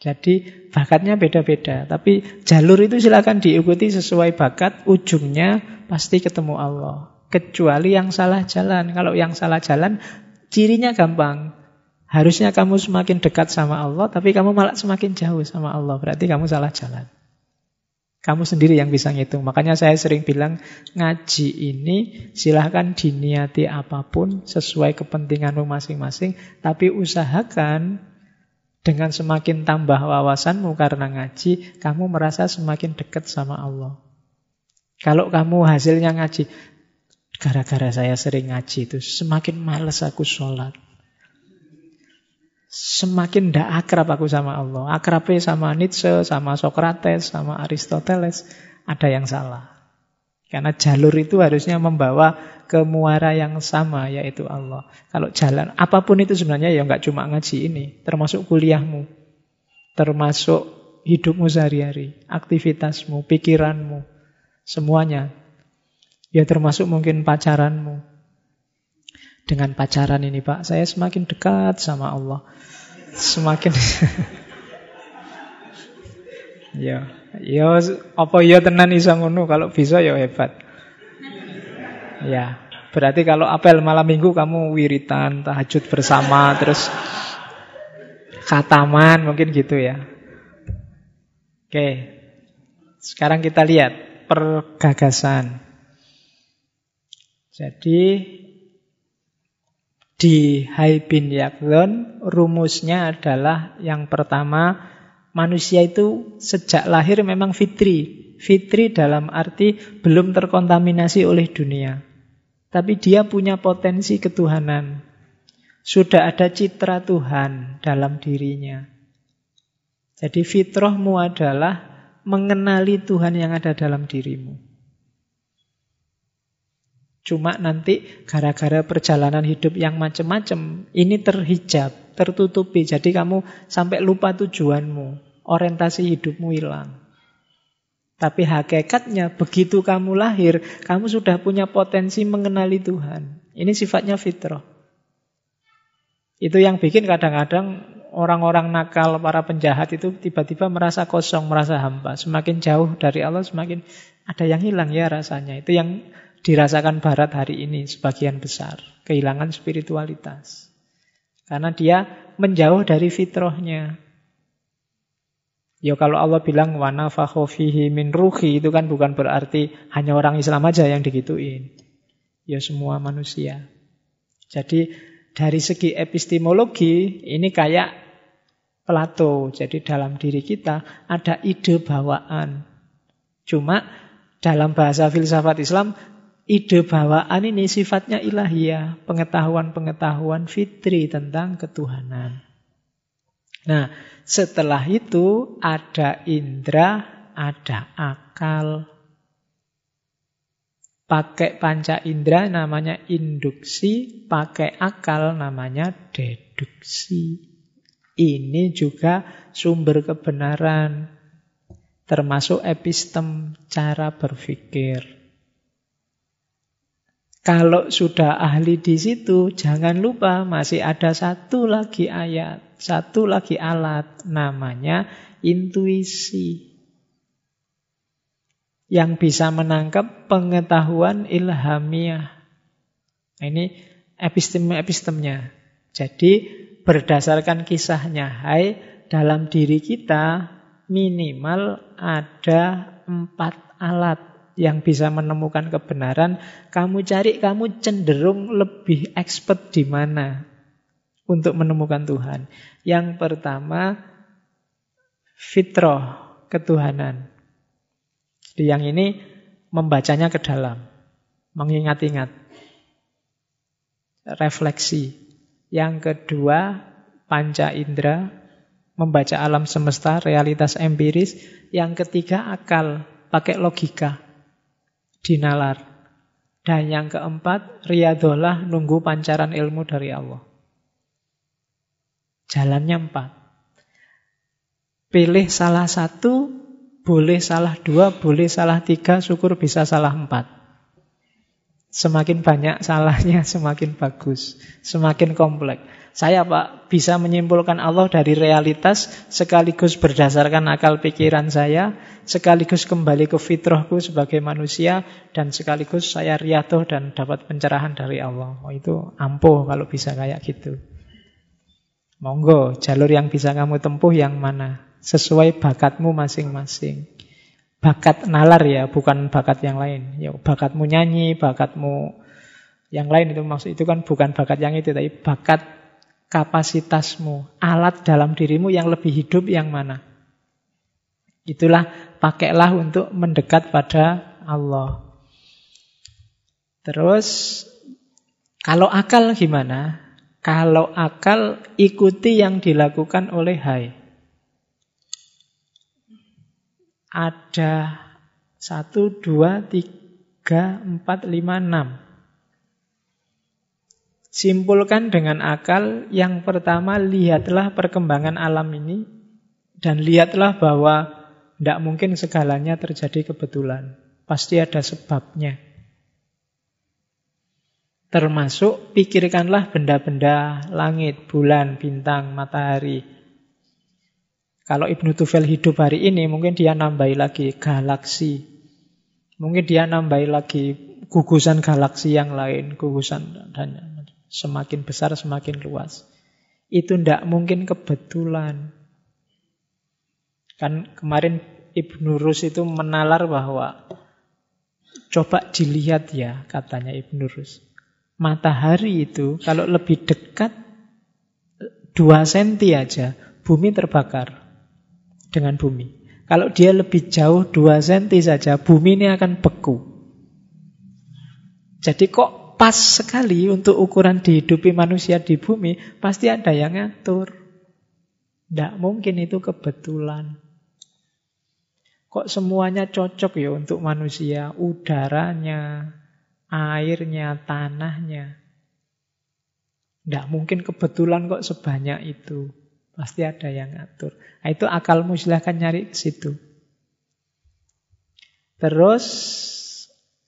Jadi bakatnya beda-beda. Tapi jalur itu silakan diikuti sesuai bakat, ujungnya pasti ketemu Allah. Kecuali yang salah jalan. Kalau yang salah jalan, cirinya gampang. Harusnya kamu semakin dekat sama Allah, tapi kamu malah semakin jauh sama Allah. Berarti kamu salah jalan. Kamu sendiri yang bisa ngitung. Makanya saya sering bilang ngaji ini silahkan diniati apa pun sesuai kepentinganmu masing-masing. Tapi usahakan dengan semakin tambah wawasanmu karena ngaji, kamu merasa semakin dekat sama Allah. Kalau kamu hasilnya ngaji, gara-gara saya sering ngaji itu semakin males aku sholat. Semakin tidak akrab aku sama Allah. Akrabnya sama Nietzsche, sama Socrates, sama Aristoteles. Ada yang salah. Karena jalur itu harusnya membawa ke muara yang sama, yaitu Allah. Kalau jalan, apa pun itu sebenarnya ya nggak cuma ngaji ini. Termasuk kuliahmu. Termasuk hidupmu sehari-hari. Aktivitasmu, pikiranmu. Semuanya. Ya termasuk mungkin pacaranmu. Dengan pacaran ini Pak, saya semakin dekat sama Allah. Semakin Ya, ya apa ya tenan iso ngono kalau bisa ya hebat. Ya, berarti kalau apel malam minggu kamu wiritan, tahajud bersama terus kataman mungkin gitu ya. Oke. Sekarang kita lihat pergagasan. Jadi di Hai bin rumusnya adalah yang pertama manusia itu sejak lahir memang fitri. Fitri dalam arti belum terkontaminasi oleh dunia. Tapi dia punya potensi ketuhanan. Sudah ada citra Tuhan dalam dirinya. Jadi fitrahmu adalah mengenali Tuhan yang ada dalam dirimu. Cuma nanti gara-gara perjalanan hidup yang macam-macam, ini terhijab, tertutupi. Jadi kamu sampai lupa tujuanmu, orientasi hidupmu hilang. Tapi hakikatnya begitu kamu lahir, kamu sudah punya potensi mengenali Tuhan. Ini sifatnya fitrah. Itu yang bikin kadang-kadang orang-orang nakal, para penjahat itu tiba-tiba merasa kosong, merasa hampa. Semakin jauh dari Allah, semakin ada yang hilang ya rasanya. Itu yang dirasakan Barat hari ini sebagian besar. Kehilangan spiritualitas. Karena dia menjauh dari fitrahnya. Ya kalau Allah bilang wana fihi min ruhi itu kan bukan berarti hanya orang Islam aja yang digituin. Ya semua manusia. Jadi dari segi epistemologi ini kayak Plato. Jadi dalam diri kita ada ide bawaan. Cuma dalam bahasa filsafat Islam ide bawaan ini sifatnya ilahiyah, pengetahuan-pengetahuan fitri tentang ketuhanan. Nah, setelah itu ada indera, ada akal. Pakai panca indera namanya induksi, pakai akal namanya deduksi. Ini juga sumber kebenaran, termasuk epistem cara berpikir. Kalau sudah ahli di situ, jangan lupa masih ada satu lagi ayat, satu lagi alat, namanya intuisi. Yang bisa menangkap pengetahuan ilhamiah. Nah, ini epistem-epistemnya. Jadi berdasarkan kisahnya, hai dalam diri kita minimal ada empat alat yang bisa menemukan kebenaran, kamu cari, kamu cenderung lebih expert di mana untuk menemukan Tuhan. Yang pertama, fitrah, ketuhanan. Jadi yang ini membacanya ke dalam, mengingat-ingat, refleksi. Yang kedua, panca indera, membaca alam semesta, realitas empiris. Yang ketiga, akal, pakai logika dinalar. Dan yang keempat, riadolah nunggu pancaran ilmu dari Allah. Jalannya empat. Pilih salah satu, boleh salah dua, boleh salah tiga, syukur bisa salah empat. Semakin banyak salahnya, semakin bagus, semakin kompleks. Saya Pak bisa menyimpulkan Allah dari realitas sekaligus berdasarkan akal pikiran saya, sekaligus kembali ke fitrahku sebagai manusia dan sekaligus saya riatoh dan dapat pencerahan dari Allah. Oh, itu ampuh kalau bisa kayak gitu. Monggo, jalur yang bisa kamu tempuh yang mana? Sesuai bakatmu masing-masing. Bakat nalar ya, bukan bakat yang lain. Ya, bakatmu nyanyi, bakatmu yang lain itu maksud itu kan bukan bakat yang itu, tapi bakat kapasitasmu, alat dalam dirimu yang lebih hidup yang mana. Itulah pakailah untuk mendekat pada Allah. Terus kalau akal gimana? Kalau akal ikuti yang dilakukan oleh Hai. Ada satu, dua, tiga, empat, lima, enam. Simpulkan dengan akal, yang pertama lihatlah perkembangan alam ini dan lihatlah bahwa tidak mungkin segalanya terjadi kebetulan. Pasti ada sebabnya. Termasuk pikirkanlah benda-benda langit, bulan, bintang, matahari. Kalau Ibnu Tufel hidup hari ini, mungkin dia nambahi lagi galaksi. Mungkin dia nambahi lagi gugusan galaksi yang lain, gugusan dan Semakin besar, semakin luas. Itu tidak mungkin kebetulan. Kan kemarin Ibnu Rus itu menalar bahwa coba dilihat ya katanya Ibnu Rus. Matahari itu kalau lebih dekat 2 cm aja bumi terbakar dengan bumi. Kalau dia lebih jauh 2 cm saja bumi ini akan beku. Jadi kok pas sekali untuk ukuran dihidupi manusia di bumi, pasti ada yang ngatur. Tidak mungkin itu kebetulan. Kok semuanya cocok ya untuk manusia? Udaranya, airnya, tanahnya. Tidak mungkin kebetulan kok sebanyak itu. Pasti ada yang ngatur. Nah, itu akalmu silahkan nyari ke situ. Terus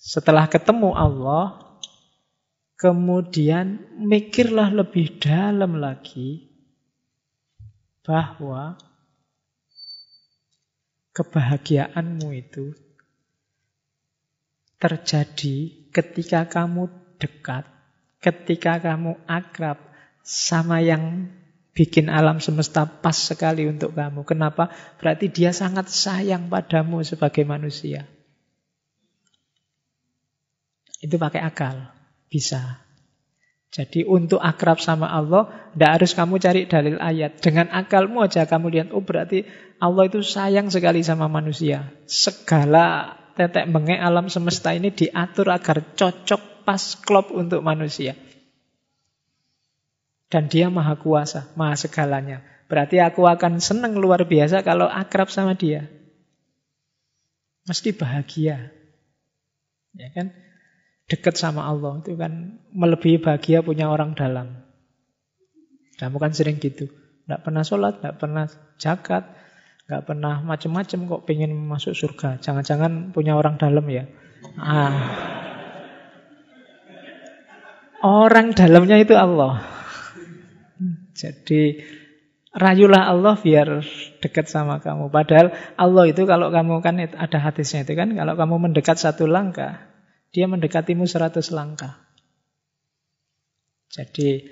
setelah ketemu Allah, kemudian mikirlah lebih dalam lagi bahwa kebahagiaanmu itu terjadi ketika kamu dekat, ketika kamu akrab sama yang bikin alam semesta pas sekali untuk kamu. Kenapa? Berarti dia sangat sayang padamu sebagai manusia. Itu pakai akal. Bisa. Jadi untuk akrab sama Allah, tidak harus kamu cari dalil ayat. Dengan akalmu aja kamu lihat, oh berarti Allah itu sayang sekali sama manusia. Segala tetek mengek alam semesta ini diatur agar cocok pas klop untuk manusia. Dan dia maha kuasa, maha segalanya. Berarti aku akan senang luar biasa kalau akrab sama dia. Mesti bahagia. Ya kan? Dekat sama Allah itu kan melebihi bahagia punya orang dalam. Kamu kan sering gitu. Tidak pernah sholat, tidak pernah jakat, nggak pernah macem-macem kok pengen masuk surga. Jangan-jangan punya orang dalam ya. Ah. Orang dalamnya itu Allah. Jadi rayulah Allah biar dekat sama kamu. Padahal Allah itu kalau kamu kan ada hadisnya itu kan, kalau kamu mendekat satu langkah, dia mendekatimu seratus langkah. Jadi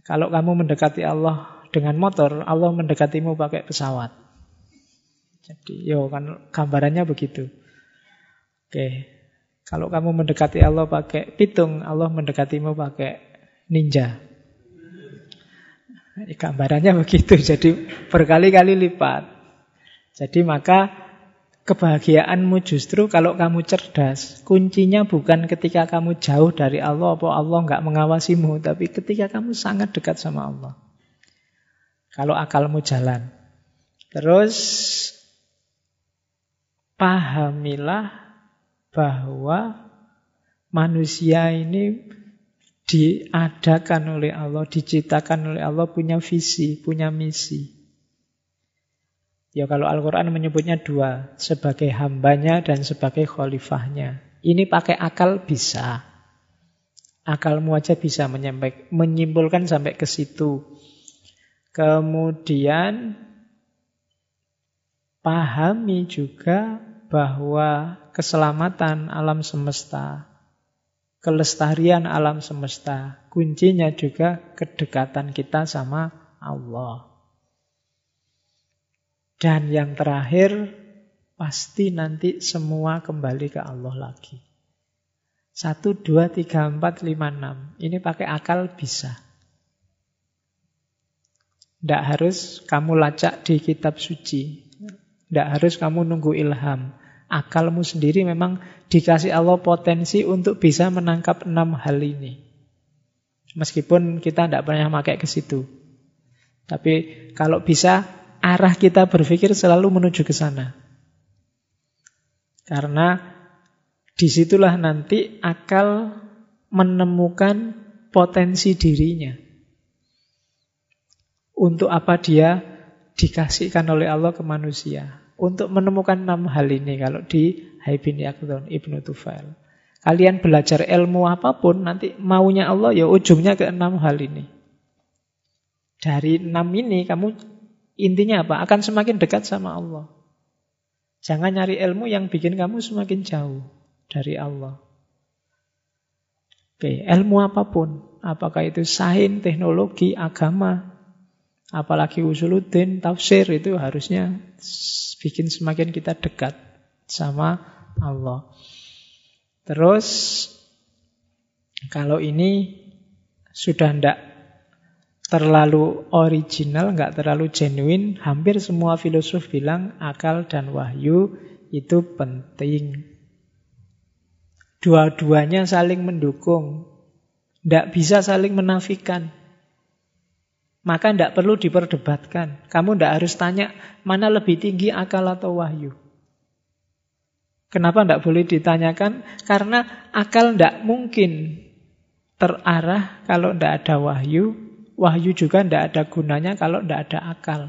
kalau kamu mendekati Allah dengan motor, Allah mendekatimu pakai pesawat. Jadi yo kan gambarannya begitu. Oke. Kalau kamu mendekati Allah pakai pitung, Allah mendekatimu pakai ninja. Gambarannya begitu, jadi berkali-kali lipat. Jadi maka kebahagiaanmu justru kalau kamu cerdas. Kuncinya bukan ketika kamu jauh dari Allah, atau Allah nggak mengawasimu, tapi ketika kamu sangat dekat sama Allah. Kalau akalmu jalan. Terus pahamilah bahwa manusia ini diadakan oleh Allah, diciptakan oleh Allah punya visi, punya misi. Ya kalau Al-Quran menyebutnya dua, sebagai hambanya dan sebagai khalifahnya. Ini pakai akal bisa. Akalmu aja bisa menyimpulkan sampai ke situ. Kemudian pahami juga bahwa keselamatan alam semesta kelestarian alam semesta. Kuncinya juga kedekatan kita sama Allah. Dan yang terakhir, pasti nanti semua kembali ke Allah lagi. Satu, dua, tiga, empat, lima, enam. Ini pakai akal bisa. Tidak harus kamu lacak di kitab suci. Tidak harus kamu nunggu ilham. Akalmu sendiri memang dikasih Allah potensi untuk bisa menangkap enam hal ini. Meskipun kita tidak pernah pakai ke situ. Tapi kalau bisa, arah kita berpikir selalu menuju ke sana. Karena di situlah nanti akal menemukan potensi dirinya. Untuk apa dia dikasihkan oleh Allah ke manusia untuk menemukan enam hal ini kalau di Haibin Yakdon Ibnu Tufail. Kalian belajar ilmu apa pun nanti maunya Allah ya ujungnya ke enam hal ini. Dari enam ini kamu intinya apa? Akan semakin dekat sama Allah. Jangan nyari ilmu yang bikin kamu semakin jauh dari Allah. Oke, ilmu apa pun. Apakah itu sains, teknologi, agama, apalagi usuluddin, tafsir itu harusnya bikin semakin kita dekat sama Allah. Terus kalau ini sudah tidak terlalu original, nggak terlalu genuine, hampir semua filosof bilang akal dan wahyu itu penting. Dua-duanya saling mendukung. Tidak bisa saling menafikan. Maka tidak perlu diperdebatkan. Kamu tidak harus tanya mana lebih tinggi akal atau wahyu. Kenapa tidak boleh ditanyakan? Karena akal tidak mungkin terarah kalau tidak ada wahyu. Wahyu juga tidak ada gunanya kalau tidak ada akal.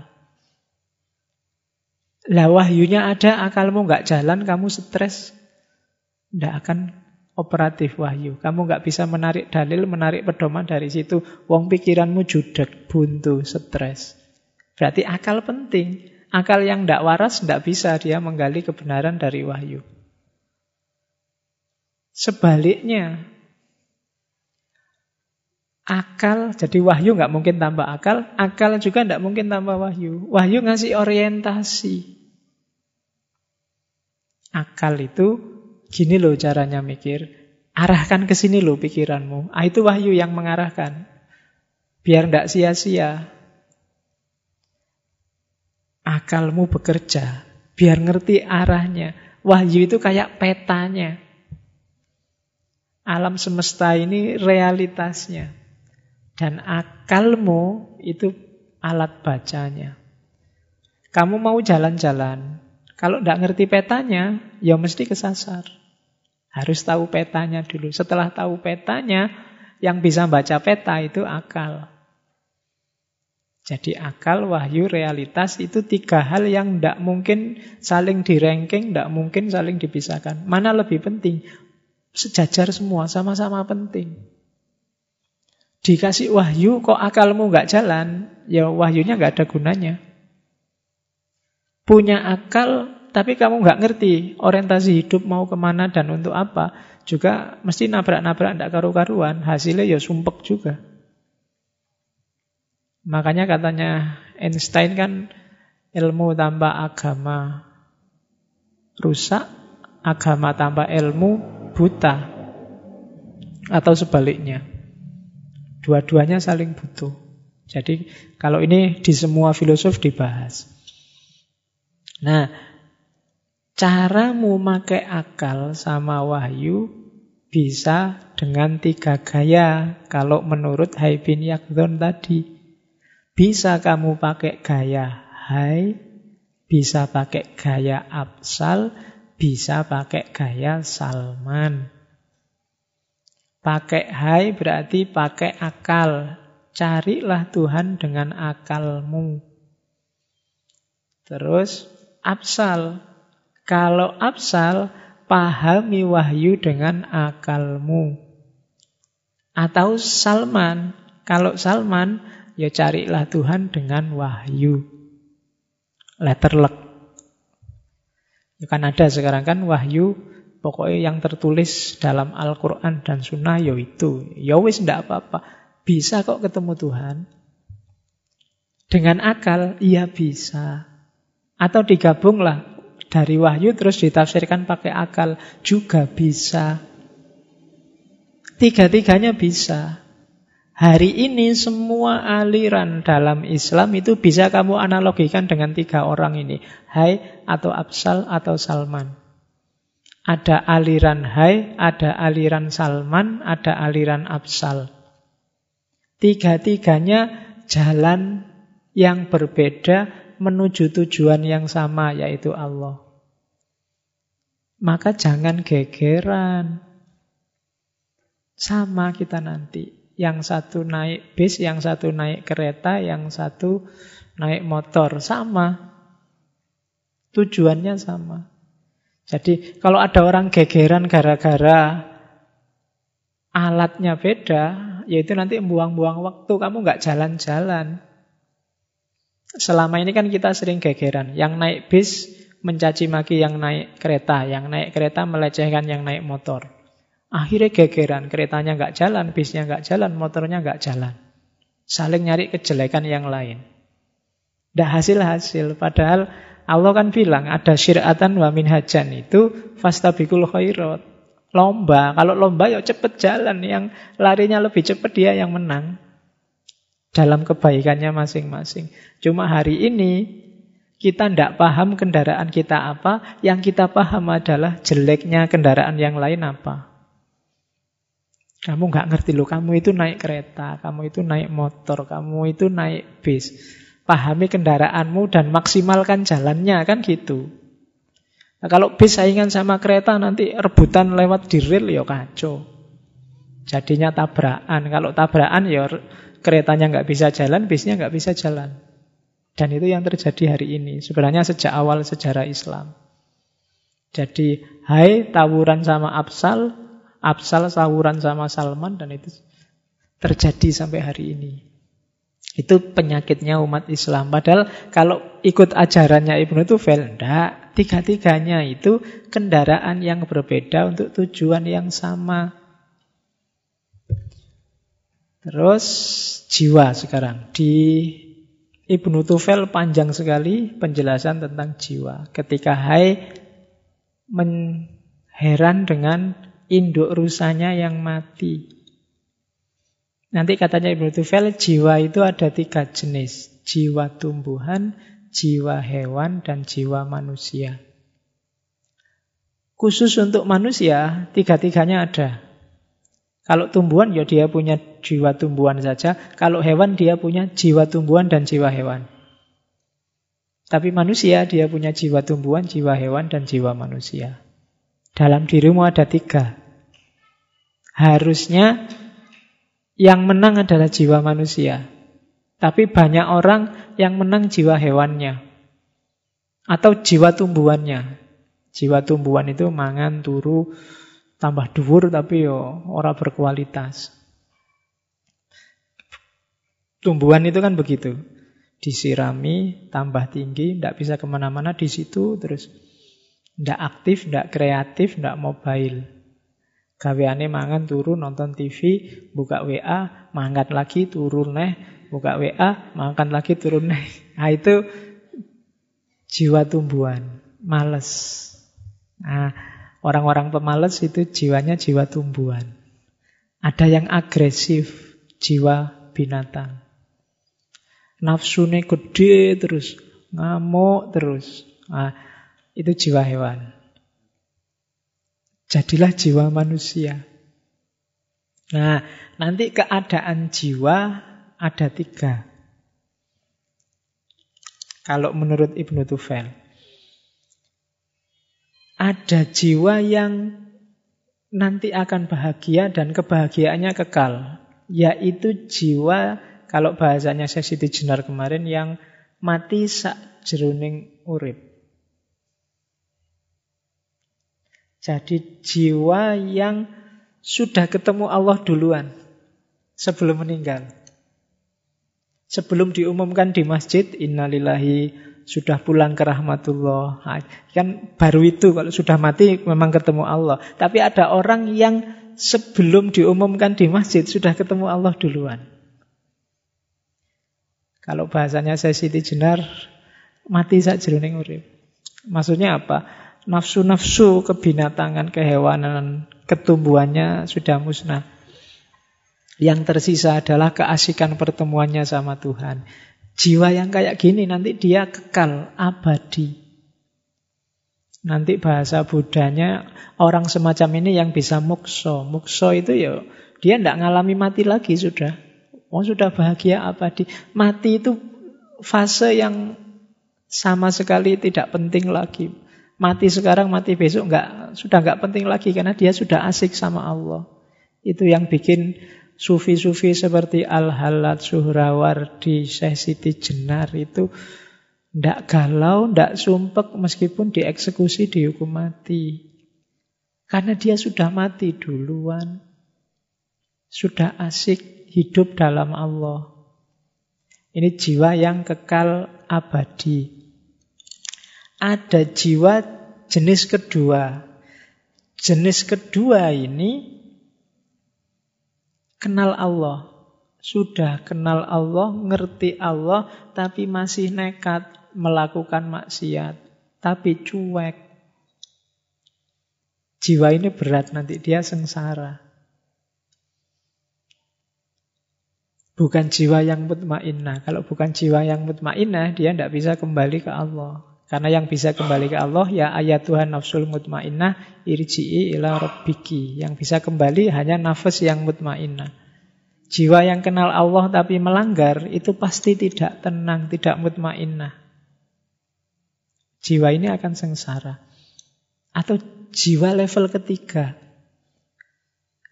Lah wahyunya ada, akalmu nggak jalan, kamu stres. Tidak akan operatif wahyu. Kamu nggak bisa menarik dalil, menarik pedoman dari situ. Wong pikiranmu judek, buntu, stres. Berarti akal penting. Akal yang tidak waras tidak bisa dia menggali kebenaran dari wahyu. Sebaliknya, akal, jadi wahyu nggak mungkin tambah akal, akal juga nggak mungkin tambah wahyu. Wahyu ngasih orientasi. Akal itu gini loh caranya mikir, arahkan ke sini loh pikiranmu. Ah, itu wahyu yang mengarahkan. Biar nggak sia-sia. Akalmu bekerja, biar ngerti arahnya. Wahyu itu kayak petanya. Alam semesta ini realitasnya. Dan akalmu itu alat bacanya. Kamu mau jalan-jalan, kalau tidak ngerti petanya, ya mesti kesasar. Harus tahu petanya dulu. Setelah tahu petanya, yang bisa baca peta itu akal. Jadi akal, wahyu, realitas itu tiga hal yang tidak mungkin saling direngking, tidak mungkin saling dipisahkan. Mana lebih penting? Sejajar semua, sama-sama penting. Dikasih wahyu kok akalmu nggak jalan, ya wahyunya nggak ada gunanya. Punya akal tapi kamu nggak ngerti orientasi hidup mau ke mana dan untuk apa, juga mesti nabrak-nabrak ndak karu-karuan, hasilnya ya sumpek juga. Makanya katanya Einstein kan ilmu tanpa agama rusak, agama tanpa ilmu buta. Atau sebaliknya. Dua-duanya saling butuh. Jadi kalau ini di semua filosof dibahas. Nah, caramu pakai akal sama wahyu bisa dengan tiga gaya. Kalau menurut Haibin Yakdon tadi. Bisa kamu pakai gaya hai, bisa pakai gaya absal, bisa pakai gaya salman. Pakai hai berarti pakai akal. Carilah Tuhan dengan akalmu. Terus absal. Kalau absal, pahami wahyu dengan akalmu. Atau salman. Kalau salman, ya carilah Tuhan dengan wahyu. Letter luck. Ya kan ada sekarang kan wahyu Pokoknya yang tertulis dalam Al-Quran dan Sunnah ya itu. Ya wis tidak apa-apa. Bisa kok ketemu Tuhan. Dengan akal, iya bisa. Atau digabunglah dari wahyu terus ditafsirkan pakai akal. Juga bisa. Tiga-tiganya bisa. Hari ini semua aliran dalam Islam itu bisa kamu analogikan dengan tiga orang ini. Hai atau Absal atau Salman. Ada aliran Hai, ada aliran Salman, ada aliran Absal. Tiga-tiganya jalan yang berbeda menuju tujuan yang sama yaitu Allah. Maka jangan gegeran. Sama kita nanti. Yang satu naik bis, yang satu naik kereta, yang satu naik motor. Sama. Tujuannya sama. Jadi kalau ada orang gegeran gara-gara alatnya beda, yaitu nanti membuang-buang waktu, kamu nggak jalan-jalan. Selama ini kan kita sering gegeran. Yang naik bis mencaci maki yang naik kereta, yang naik kereta melecehkan yang naik motor. Akhirnya gegeran, keretanya nggak jalan, bisnya nggak jalan, motornya nggak jalan. Saling nyari kejelekan yang lain. Tidak hasil-hasil, padahal Allah kan bilang ada syiratan wa minhajan itu fastabikul khairat. Lomba, kalau lomba ya cepet jalan, yang larinya lebih cepat dia yang menang. Dalam kebaikannya masing-masing. Cuma hari ini kita tidak paham kendaraan kita apa, yang kita paham adalah jeleknya kendaraan yang lain apa. Kamu nggak ngerti loh, kamu itu naik kereta, kamu itu naik motor, kamu itu naik bis. Pahami kendaraanmu dan maksimalkan jalannya kan gitu. Nah, kalau bis saingan sama kereta nanti rebutan lewat di rel ya kacau. Jadinya tabrakan. Kalau tabrakan ya keretanya nggak bisa jalan, bisnya nggak bisa jalan. Dan itu yang terjadi hari ini. Sebenarnya sejak awal sejarah Islam. Jadi, hai tawuran sama Absal, Absal tawuran sama Salman, dan itu terjadi sampai hari ini. Itu penyakitnya umat Islam. Padahal kalau ikut ajarannya Ibnu Tufel, enggak. Tiga-tiganya itu kendaraan yang berbeda untuk tujuan yang sama. Terus jiwa sekarang. Di Ibnu Tufel panjang sekali penjelasan tentang jiwa. Ketika Hai menheran dengan induk rusanya yang mati. Nanti katanya Ibnu Tufel, jiwa itu ada tiga jenis. Jiwa tumbuhan, jiwa hewan, dan jiwa manusia. Khusus untuk manusia, tiga-tiganya ada. Kalau tumbuhan, ya dia punya jiwa tumbuhan saja. Kalau hewan, dia punya jiwa tumbuhan dan jiwa hewan. Tapi manusia, dia punya jiwa tumbuhan, jiwa hewan, dan jiwa manusia. Dalam dirimu ada tiga. Harusnya yang menang adalah jiwa manusia. Tapi banyak orang yang menang jiwa hewannya. Atau jiwa tumbuhannya. Jiwa tumbuhan itu mangan, turu, tambah dhuwur tapi yo ora berkualitas. Tumbuhan itu kan begitu. Disirami, tambah tinggi, tidak bisa ke mana-mana di situ, terus tidak aktif, tidak kreatif, tidak mobile. Gaweane mangan turun nonton TV, buka WA, mangkat lagi turun neh, buka WA, makan lagi turun neh. Nah itu jiwa tumbuhan, males. Nah, orang-orang pemalas itu jiwanya jiwa tumbuhan. Ada yang agresif, jiwa binatang. Nafsunya gede terus, ngamuk terus. Nah, itu jiwa hewan. Jadilah jiwa manusia. Nah, nanti keadaan jiwa ada tiga. Kalau menurut Ibnu Tufel. Ada jiwa yang nanti akan bahagia dan kebahagiaannya kekal. Yaitu jiwa, kalau bahasanya saya Siti Jenar kemarin, yang mati sak jeruning urip. Jadi jiwa yang sudah ketemu Allah duluan sebelum meninggal. Sebelum diumumkan di masjid, innalillahi sudah pulang ke rahmatullah. Nah, kan baru itu kalau sudah mati memang ketemu Allah. Tapi ada orang yang sebelum diumumkan di masjid sudah ketemu Allah duluan. Kalau bahasanya saya Siti Jenar, mati saja jeruning urip. Maksudnya apa? Nafsu-nafsu kebinatangan, kehewanan, ketumbuhannya sudah musnah. Yang tersisa adalah keasikan pertemuannya sama Tuhan. Jiwa yang kayak gini nanti dia kekal, abadi. Nanti bahasa Budanya orang semacam ini yang bisa mukso. Mukso itu ya dia tidak ngalami mati lagi sudah. Oh sudah bahagia abadi. Mati itu fase yang sama sekali tidak penting lagi. Mati sekarang, mati besok nggak sudah nggak penting lagi karena dia sudah asik sama Allah. Itu yang bikin sufi-sufi seperti Al-Halat Suhrawardi, Syekh Siti Jenar itu ndak galau, ndak sumpek meskipun dieksekusi dihukum mati. Karena dia sudah mati duluan. Sudah asik hidup dalam Allah. Ini jiwa yang kekal abadi ada jiwa jenis kedua. Jenis kedua ini kenal Allah. Sudah kenal Allah, ngerti Allah, tapi masih nekat melakukan maksiat. Tapi cuek. Jiwa ini berat nanti, dia sengsara. Bukan jiwa yang mutmainnah. Kalau bukan jiwa yang mutmainnah, dia tidak bisa kembali ke Allah. Karena yang bisa kembali ke Allah ya ayat Tuhan nafsul mutmainnah irji'i ila rabbiki. Yang bisa kembali hanya nafas yang mutmainnah. Jiwa yang kenal Allah tapi melanggar itu pasti tidak tenang, tidak mutmainnah. Jiwa ini akan sengsara. Atau jiwa level ketiga.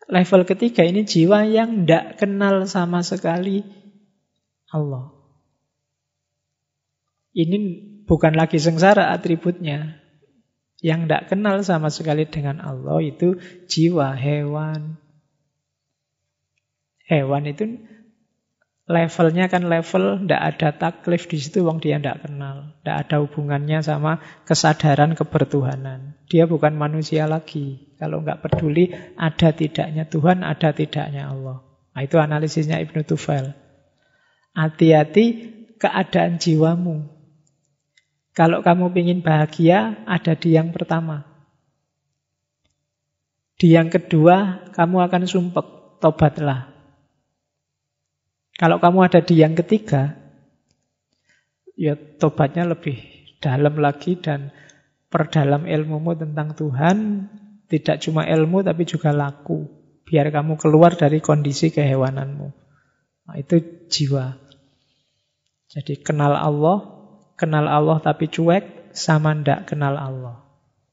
Level ketiga ini jiwa yang tidak kenal sama sekali Allah. Ini bukan lagi sengsara atributnya. Yang tidak kenal sama sekali dengan Allah itu jiwa hewan. Hewan itu levelnya kan level, tidak ada taklif di situ, wong dia tidak kenal. Tidak ada hubungannya sama kesadaran kebertuhanan. Dia bukan manusia lagi. Kalau nggak peduli, ada tidaknya Tuhan, ada tidaknya Allah. Nah, itu analisisnya Ibnu Tufail. Hati-hati keadaan jiwamu. Kalau kamu ingin bahagia, ada di yang pertama. Di yang kedua, kamu akan sumpek, tobatlah. Kalau kamu ada di yang ketiga, ya tobatnya lebih dalam lagi dan perdalam ilmumu tentang Tuhan, tidak cuma ilmu tapi juga laku. Biar kamu keluar dari kondisi kehewananmu. Nah, itu jiwa. Jadi kenal Allah, kenal Allah tapi cuek, sama ndak kenal Allah.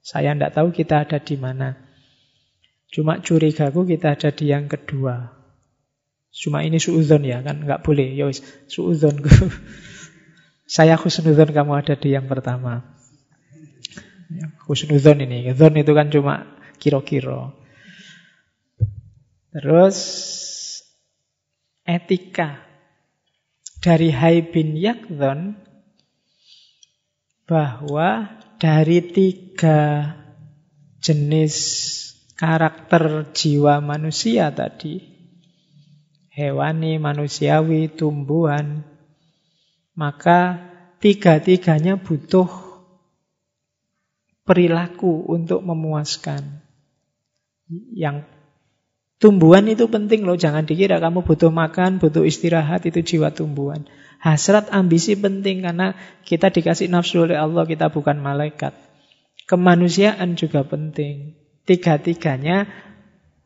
Saya ndak tahu kita ada di mana. Cuma curigaku kita ada di yang kedua. Cuma ini suudon ya kan nggak boleh. Ya wis suudon. Saya khusnudon kamu ada di yang pertama. Ya, khusnudon ini. Zon itu kan cuma kira-kira. Terus etika dari Hai bin Yakdon bahwa dari tiga jenis karakter jiwa manusia tadi hewani, manusiawi, tumbuhan, maka tiga-tiganya butuh perilaku untuk memuaskan. Yang tumbuhan itu penting loh, jangan dikira kamu butuh makan, butuh istirahat, itu jiwa tumbuhan. Hasrat, ambisi penting karena kita dikasih nafsu oleh Allah, kita bukan malaikat. Kemanusiaan juga penting. Tiga-tiganya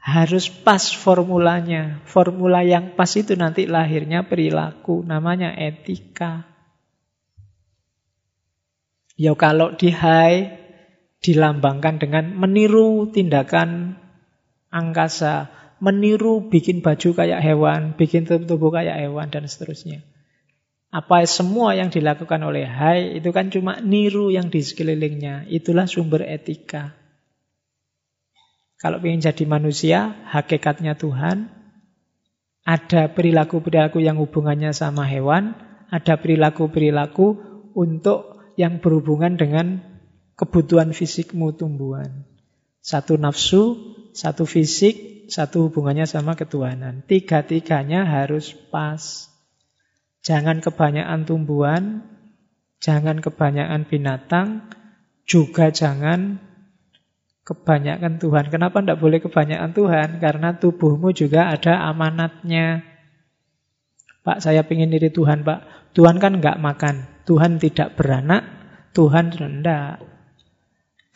harus pas formulanya. Formula yang pas itu nanti lahirnya perilaku, namanya etika. Ya kalau di high dilambangkan dengan meniru tindakan angkasa, meniru bikin baju kayak hewan, bikin tubuh kayak hewan dan seterusnya. Apa semua yang dilakukan oleh Hai itu kan cuma niru yang di sekelilingnya. Itulah sumber etika. Kalau ingin jadi manusia, hakikatnya Tuhan, ada perilaku-perilaku yang hubungannya sama hewan, ada perilaku-perilaku untuk yang berhubungan dengan kebutuhan fisikmu tumbuhan. Satu nafsu, satu fisik, satu hubungannya sama ketuhanan. Tiga-tiganya harus pas. Jangan kebanyakan tumbuhan, jangan kebanyakan binatang, juga jangan kebanyakan Tuhan. Kenapa tidak boleh kebanyakan Tuhan? Karena tubuhmu juga ada amanatnya. Pak, saya ingin diri Tuhan, Pak. Tuhan kan nggak makan. Tuhan tidak beranak. Tuhan rendah.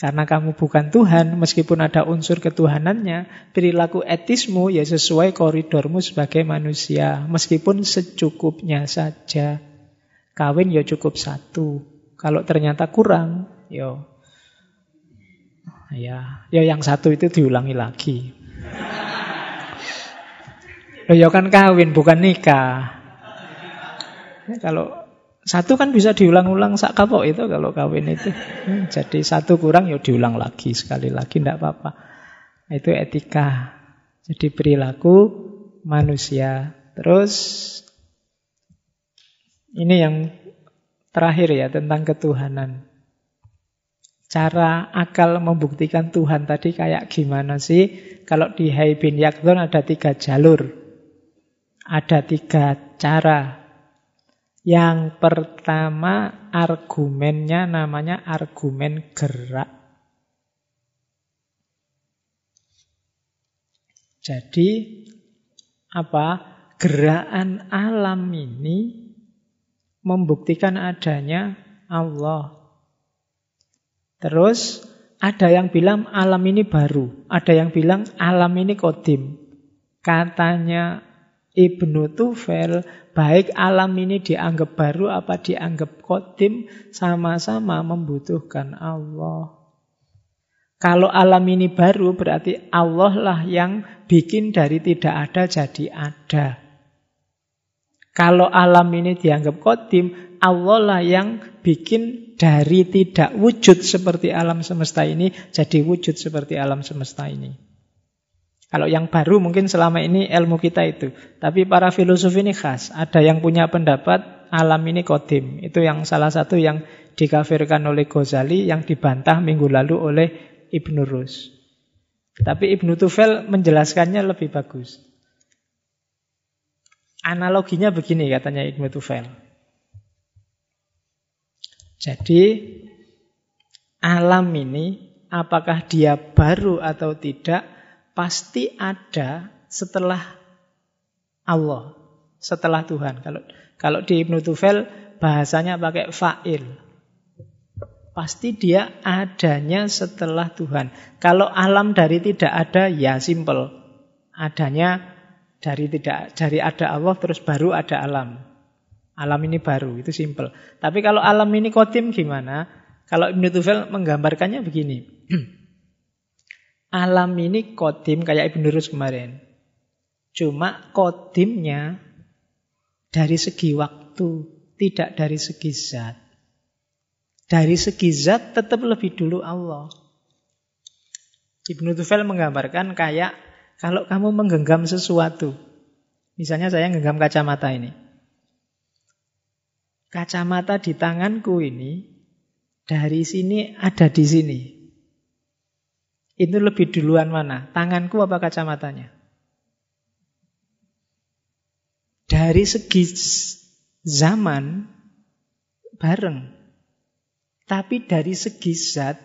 Karena kamu bukan Tuhan, meskipun ada unsur ketuhanannya, perilaku etismu ya sesuai koridormu sebagai manusia. Meskipun secukupnya saja. Kawin ya cukup satu. Kalau ternyata kurang, yo ya Ya, ya yang satu itu diulangi lagi. Loh, ya kan kawin bukan nikah. Ya, kalau satu kan bisa diulang-ulang sak kapok itu kalau kawin itu. Jadi satu kurang ya diulang lagi sekali lagi tidak apa-apa. Itu etika. Jadi perilaku manusia. Terus ini yang terakhir ya tentang ketuhanan. Cara akal membuktikan Tuhan tadi kayak gimana sih? Kalau di Hai bin Yakdon ada tiga jalur. Ada tiga cara. Yang pertama argumennya namanya argumen gerak. Jadi apa? Gerakan alam ini membuktikan adanya Allah. Terus ada yang bilang alam ini baru, ada yang bilang alam ini kodim. Katanya Ibnu Tufel, baik alam ini dianggap baru apa dianggap kodim, sama-sama membutuhkan Allah. Kalau alam ini baru berarti Allah lah yang bikin dari tidak ada jadi ada. Kalau alam ini dianggap kodim, Allah lah yang bikin dari tidak wujud seperti alam semesta ini jadi wujud seperti alam semesta ini. Kalau yang baru mungkin selama ini ilmu kita itu. Tapi para filosof ini khas. Ada yang punya pendapat alam ini kodim. Itu yang salah satu yang dikafirkan oleh Ghazali yang dibantah minggu lalu oleh Ibnu Rus. Tapi Ibnu Tufel menjelaskannya lebih bagus. Analoginya begini katanya Ibnu Tufel. Jadi alam ini apakah dia baru atau tidak pasti ada setelah Allah, setelah Tuhan. Kalau kalau di Ibnu Tufel bahasanya pakai fa'il. Pasti dia adanya setelah Tuhan. Kalau alam dari tidak ada, ya simple. Adanya dari tidak dari ada Allah terus baru ada alam. Alam ini baru, itu simple. Tapi kalau alam ini kodim gimana? Kalau Ibn Tufel menggambarkannya begini. alam ini kodim kayak Ibn Rus kemarin. Cuma kodimnya dari segi waktu, tidak dari segi zat. Dari segi zat tetap lebih dulu Allah. Ibnu Tufel menggambarkan kayak kalau kamu menggenggam sesuatu. Misalnya saya menggenggam kacamata ini. Kacamata di tanganku ini dari sini ada di sini. Itu lebih duluan mana? Tanganku apa kacamatanya? Dari segi zaman bareng. Tapi dari segi zat,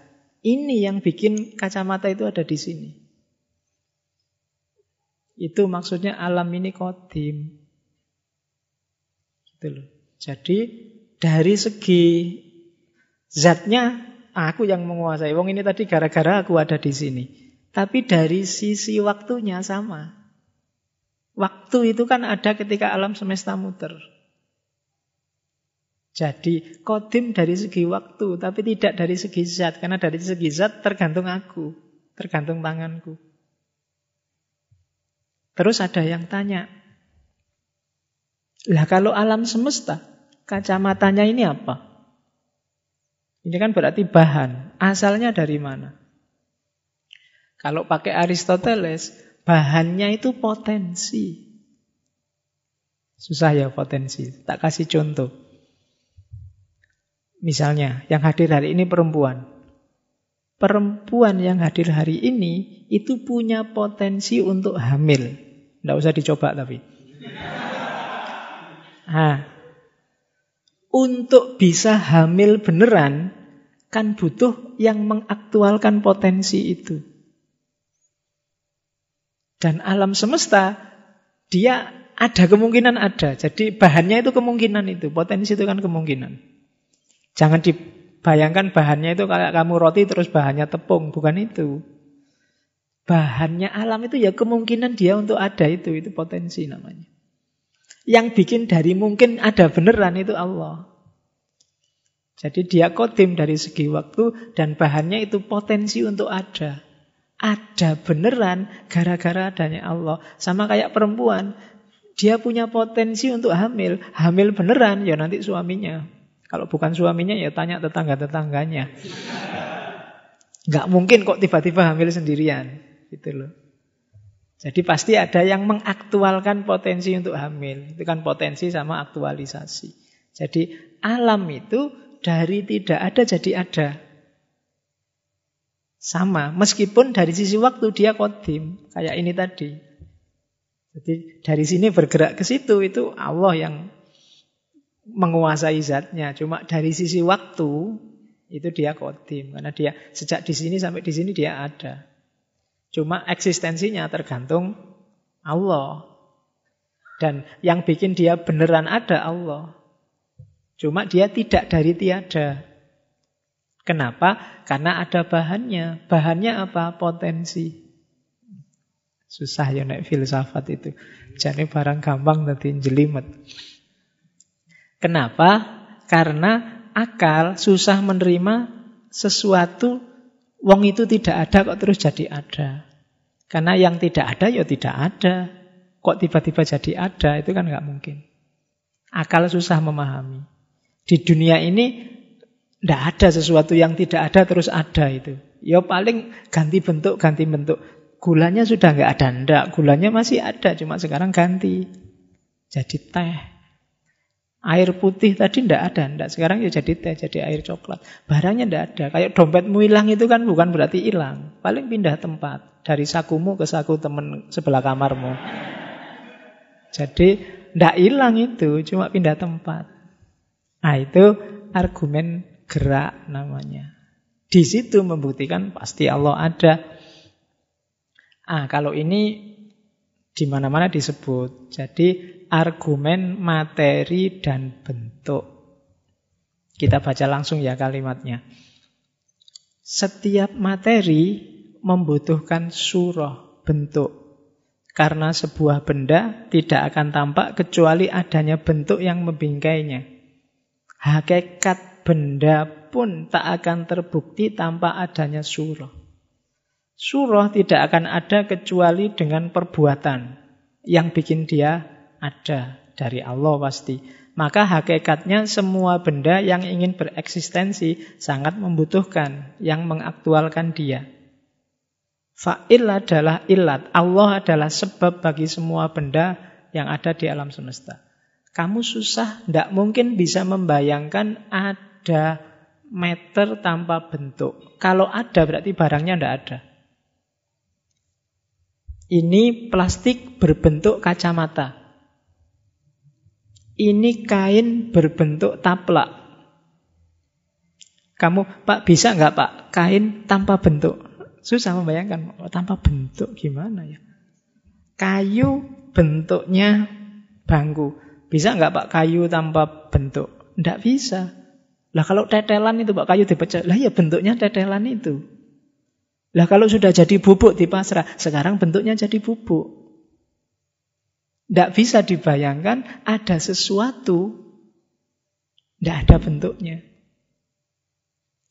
ini yang bikin kacamata itu ada di sini. Itu maksudnya alam ini kodim. Gitu loh. Jadi dari segi zatnya aku yang menguasai. Wong ini tadi gara-gara aku ada di sini. Tapi dari sisi waktunya sama. Waktu itu kan ada ketika alam semesta muter. Jadi kodim dari segi waktu, tapi tidak dari segi zat. Karena dari segi zat tergantung aku, tergantung tanganku. Terus ada yang tanya, lah kalau alam semesta, kacamatanya ini apa? Ini kan berarti bahan. Asalnya dari mana? Kalau pakai Aristoteles, bahannya itu potensi. Susah ya potensi. Tak kasih contoh. Misalnya, yang hadir hari ini perempuan. Perempuan yang hadir hari ini itu punya potensi untuk hamil. Tidak usah dicoba tapi. Nah, untuk bisa hamil beneran, kan butuh yang mengaktualkan potensi itu. Dan alam semesta, dia ada kemungkinan ada. Jadi bahannya itu kemungkinan itu. Potensi itu kan kemungkinan. Jangan dibayangkan bahannya itu kayak kamu roti terus bahannya tepung, bukan itu. Bahannya alam itu ya kemungkinan dia untuk ada itu, itu potensi namanya. Yang bikin dari mungkin ada beneran itu Allah. Jadi dia kodim dari segi waktu dan bahannya itu potensi untuk ada. Ada beneran gara-gara adanya Allah. Sama kayak perempuan, dia punya potensi untuk hamil. Hamil beneran ya nanti suaminya. Kalau bukan suaminya ya tanya tetangga-tetangganya. Nggak mungkin kok tiba-tiba hamil sendirian. Gitu loh. Jadi pasti ada yang mengaktualkan potensi untuk hamil. Itu kan potensi sama aktualisasi. Jadi alam itu dari tidak ada jadi ada. Sama, meskipun dari sisi waktu dia kodim. Kayak ini tadi. Jadi dari sini bergerak ke situ, itu Allah yang menguasai zatnya. Cuma dari sisi waktu itu dia kodim. Karena dia sejak di sini sampai di sini dia ada. Cuma eksistensinya tergantung Allah. Dan yang bikin dia beneran ada Allah. Cuma dia tidak dari tiada. Kenapa? Karena ada bahannya. Bahannya apa? Potensi. Susah ya naik filsafat itu. Jadi barang gampang tadi jelimet. Kenapa? Karena akal susah menerima sesuatu Wong itu tidak ada kok terus jadi ada. Karena yang tidak ada ya tidak ada. Kok tiba-tiba jadi ada itu kan nggak mungkin. Akal susah memahami. Di dunia ini tidak ada sesuatu yang tidak ada terus ada itu. Ya paling ganti bentuk, ganti bentuk. Gulanya sudah nggak ada, ndak. Gulanya masih ada, cuma sekarang ganti. Jadi teh. Air putih tadi ndak ada, ndak. Sekarang ya jadi teh, jadi air coklat. Barangnya ndak ada. Kayak dompetmu hilang itu kan bukan berarti hilang. Paling pindah tempat. Dari sakumu ke saku temen sebelah kamarmu. Jadi ndak hilang itu, cuma pindah tempat. Nah itu argumen gerak namanya. Di situ membuktikan pasti Allah ada. Ah, kalau ini di mana-mana disebut. Jadi argumen materi dan bentuk. Kita baca langsung ya kalimatnya. Setiap materi membutuhkan surah, bentuk. Karena sebuah benda tidak akan tampak kecuali adanya bentuk yang membingkainya. Hakikat benda pun tak akan terbukti tanpa adanya surah. Surah tidak akan ada kecuali dengan perbuatan yang bikin dia ada dari Allah pasti. Maka hakikatnya semua benda yang ingin bereksistensi sangat membutuhkan yang mengaktualkan dia. Fa'il adalah ilat. Allah adalah sebab bagi semua benda yang ada di alam semesta. Kamu susah, tidak mungkin bisa membayangkan ada meter tanpa bentuk. Kalau ada berarti barangnya tidak ada. Ini plastik berbentuk kacamata. Ini kain berbentuk taplak. Kamu, Pak, bisa nggak Pak, kain tanpa bentuk? Susah membayangkan, oh, tanpa bentuk gimana ya? Kayu bentuknya bangku. Bisa nggak Pak kayu tanpa bentuk? Tidak bisa. Lah kalau tetelan itu Pak kayu dipecah, lah ya bentuknya tetelan itu. Lah kalau sudah jadi bubuk di pasrah, sekarang bentuknya jadi bubuk. Tidak bisa dibayangkan ada sesuatu, tidak ada bentuknya.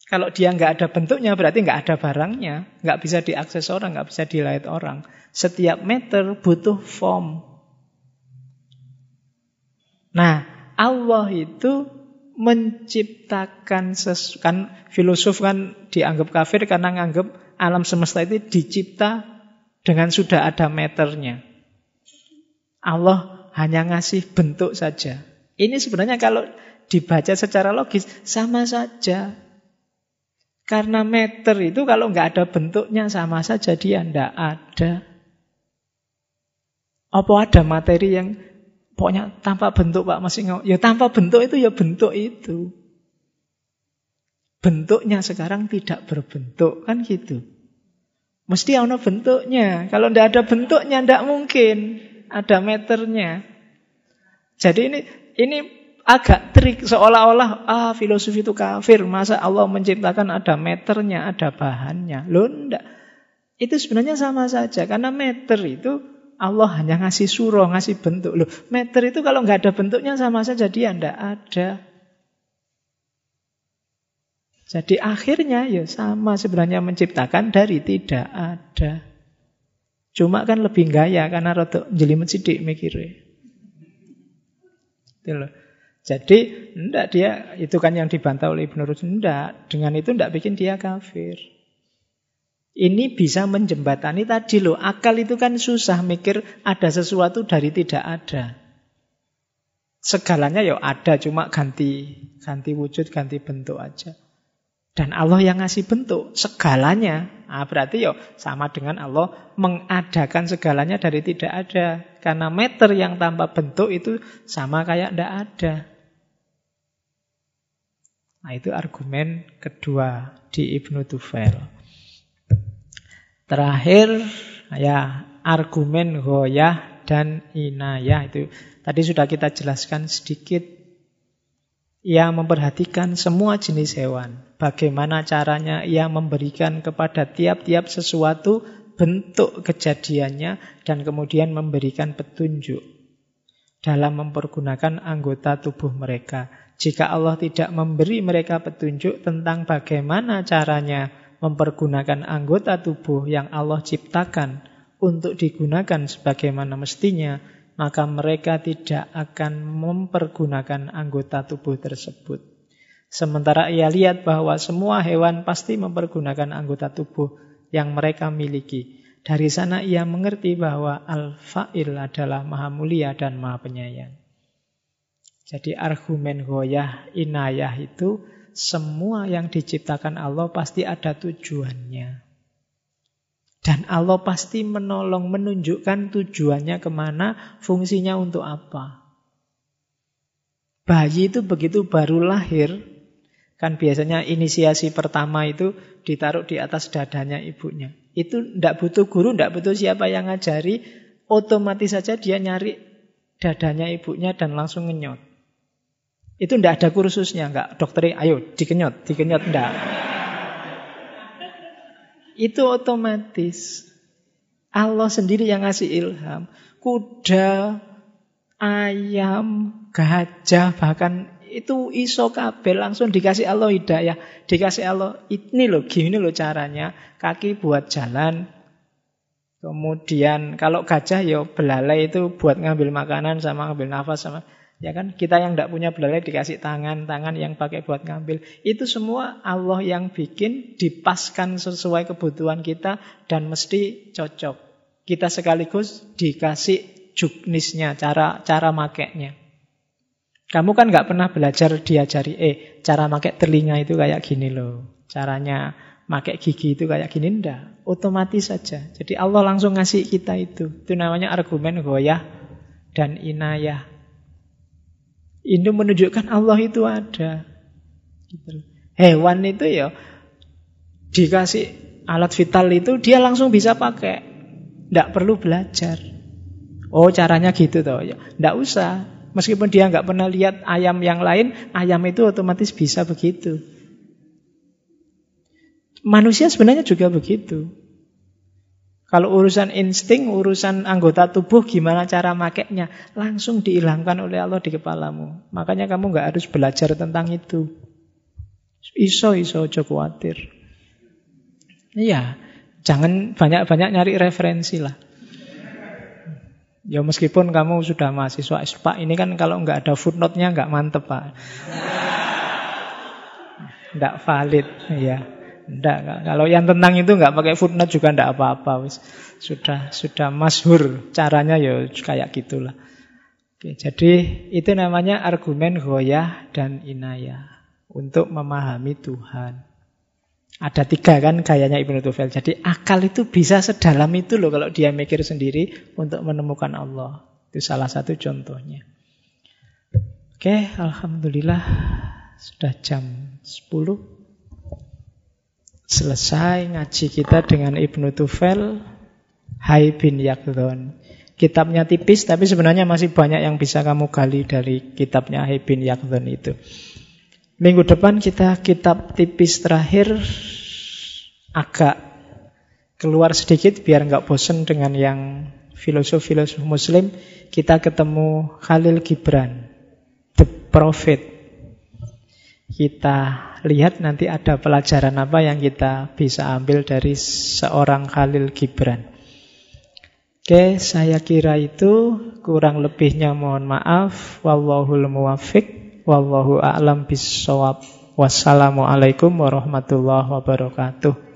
Kalau dia nggak ada bentuknya, berarti nggak ada barangnya. Nggak bisa diakses orang, nggak bisa dilihat orang. Setiap meter butuh form. Nah, Allah itu menciptakan sesuatu. Kan filosof kan dianggap kafir karena nganggap alam semesta itu dicipta dengan sudah ada meternya. Allah hanya ngasih bentuk saja. Ini sebenarnya kalau dibaca secara logis sama saja. Karena meter itu kalau nggak ada bentuknya sama saja dia ndak ada. Apa ada materi yang Pokoknya tanpa bentuk Pak masih. Ya tanpa bentuk itu ya bentuk itu. Bentuknya sekarang tidak berbentuk kan gitu. Mesti ada bentuknya. Kalau tidak ada bentuknya tidak mungkin ada meternya. Jadi ini ini agak trik seolah-olah ah filosofi itu kafir. Masa Allah menciptakan ada meternya, ada bahannya. Loh enggak. Itu sebenarnya sama saja karena meter itu Allah hanya ngasih surah, ngasih bentuk. Loh, meter itu kalau nggak ada bentuknya sama saja dia ndak ada. Jadi akhirnya ya sama sebenarnya menciptakan dari tidak ada. Cuma kan lebih gaya karena rotok jelimet sidik mikirnya. Gitu Jadi ndak dia itu kan yang dibantah oleh Ibnu Rushd ndak. Dengan itu ndak bikin dia kafir. Ini bisa menjembatani tadi loh. Akal itu kan susah mikir ada sesuatu dari tidak ada. Segalanya ya ada, cuma ganti ganti wujud, ganti bentuk aja. Dan Allah yang ngasih bentuk segalanya. Nah, berarti ya sama dengan Allah mengadakan segalanya dari tidak ada. Karena meter yang tanpa bentuk itu sama kayak tidak ada. Nah itu argumen kedua di Ibnu Tufail. Terakhir ya argumen goyah dan inayah itu tadi sudah kita jelaskan sedikit. Ia memperhatikan semua jenis hewan. Bagaimana caranya ia memberikan kepada tiap-tiap sesuatu bentuk kejadiannya dan kemudian memberikan petunjuk dalam mempergunakan anggota tubuh mereka. Jika Allah tidak memberi mereka petunjuk tentang bagaimana caranya mempergunakan anggota tubuh yang Allah ciptakan untuk digunakan sebagaimana mestinya, maka mereka tidak akan mempergunakan anggota tubuh tersebut. Sementara ia lihat bahwa semua hewan pasti mempergunakan anggota tubuh yang mereka miliki. Dari sana ia mengerti bahwa Al-Fa'il adalah maha mulia dan maha penyayang. Jadi argumen goyah inayah itu semua yang diciptakan Allah pasti ada tujuannya. Dan Allah pasti menolong, menunjukkan tujuannya ke mana, fungsinya untuk apa. Bayi itu begitu baru lahir, kan biasanya inisiasi pertama itu ditaruh di atas dadanya ibunya. Itu tidak butuh guru, tidak butuh siapa yang ngajari, otomatis saja dia nyari dadanya ibunya dan langsung ngenyot. Itu tidak ada kursusnya, enggak dokter, ayo dikenyot, dikenyot, enggak. Itu otomatis. Allah sendiri yang ngasih ilham. Kuda, ayam, gajah, bahkan itu iso kabel langsung dikasih Allah hidayah. Dikasih Allah, ini loh, gini loh caranya. Kaki buat jalan. Kemudian kalau gajah ya belalai itu buat ngambil makanan sama ngambil nafas sama Ya kan kita yang tidak punya belalai dikasih tangan, tangan yang pakai buat ngambil. Itu semua Allah yang bikin dipaskan sesuai kebutuhan kita dan mesti cocok. Kita sekaligus dikasih juknisnya, cara cara makainya. Kamu kan nggak pernah belajar diajari, eh cara pakai telinga itu kayak gini loh. Caranya pakai gigi itu kayak gini ndak. Otomatis saja. Jadi Allah langsung ngasih kita itu. Itu namanya argumen goyah dan inayah. Ini menunjukkan Allah itu ada. Gitu. Hewan itu ya dikasih alat vital itu dia langsung bisa pakai. Tidak perlu belajar. Oh caranya gitu toh ya. Tidak usah. Meskipun dia nggak pernah lihat ayam yang lain, ayam itu otomatis bisa begitu. Manusia sebenarnya juga begitu. Kalau urusan insting, urusan anggota tubuh, gimana cara makainya, langsung dihilangkan oleh Allah di kepalamu. Makanya kamu nggak harus belajar tentang itu. Iso, iso, ojo khawatir. Iya, jangan banyak-banyak nyari referensi lah. Ya meskipun kamu sudah mahasiswa Pak ini kan kalau nggak ada footnote-nya nggak mantep Pak. Nggak valid, ya. Enggak, kalau yang tentang itu enggak pakai footnote juga enggak apa-apa. Sudah sudah masyhur caranya ya kayak gitulah. Oke, jadi itu namanya argumen goyah dan inayah untuk memahami Tuhan. Ada tiga kan gayanya Ibnu Tufel. Jadi akal itu bisa sedalam itu loh kalau dia mikir sendiri untuk menemukan Allah. Itu salah satu contohnya. Oke, Alhamdulillah sudah jam 10. Selesai ngaji kita dengan Ibnu Tufel Hai bin Yakdon Kitabnya tipis tapi sebenarnya masih banyak yang bisa kamu gali dari kitabnya Hai bin Yakdon itu. Minggu depan kita kitab tipis terakhir Agak keluar sedikit biar nggak bosen dengan yang filosof-filosof muslim. Kita ketemu Khalil Gibran The Prophet kita lihat nanti ada pelajaran apa yang kita bisa ambil dari seorang Khalil Gibran. Oke, saya kira itu kurang lebihnya mohon maaf. Wallahul muwafiq, wallahu a'lam bissawab. Wassalamualaikum warahmatullahi wabarakatuh.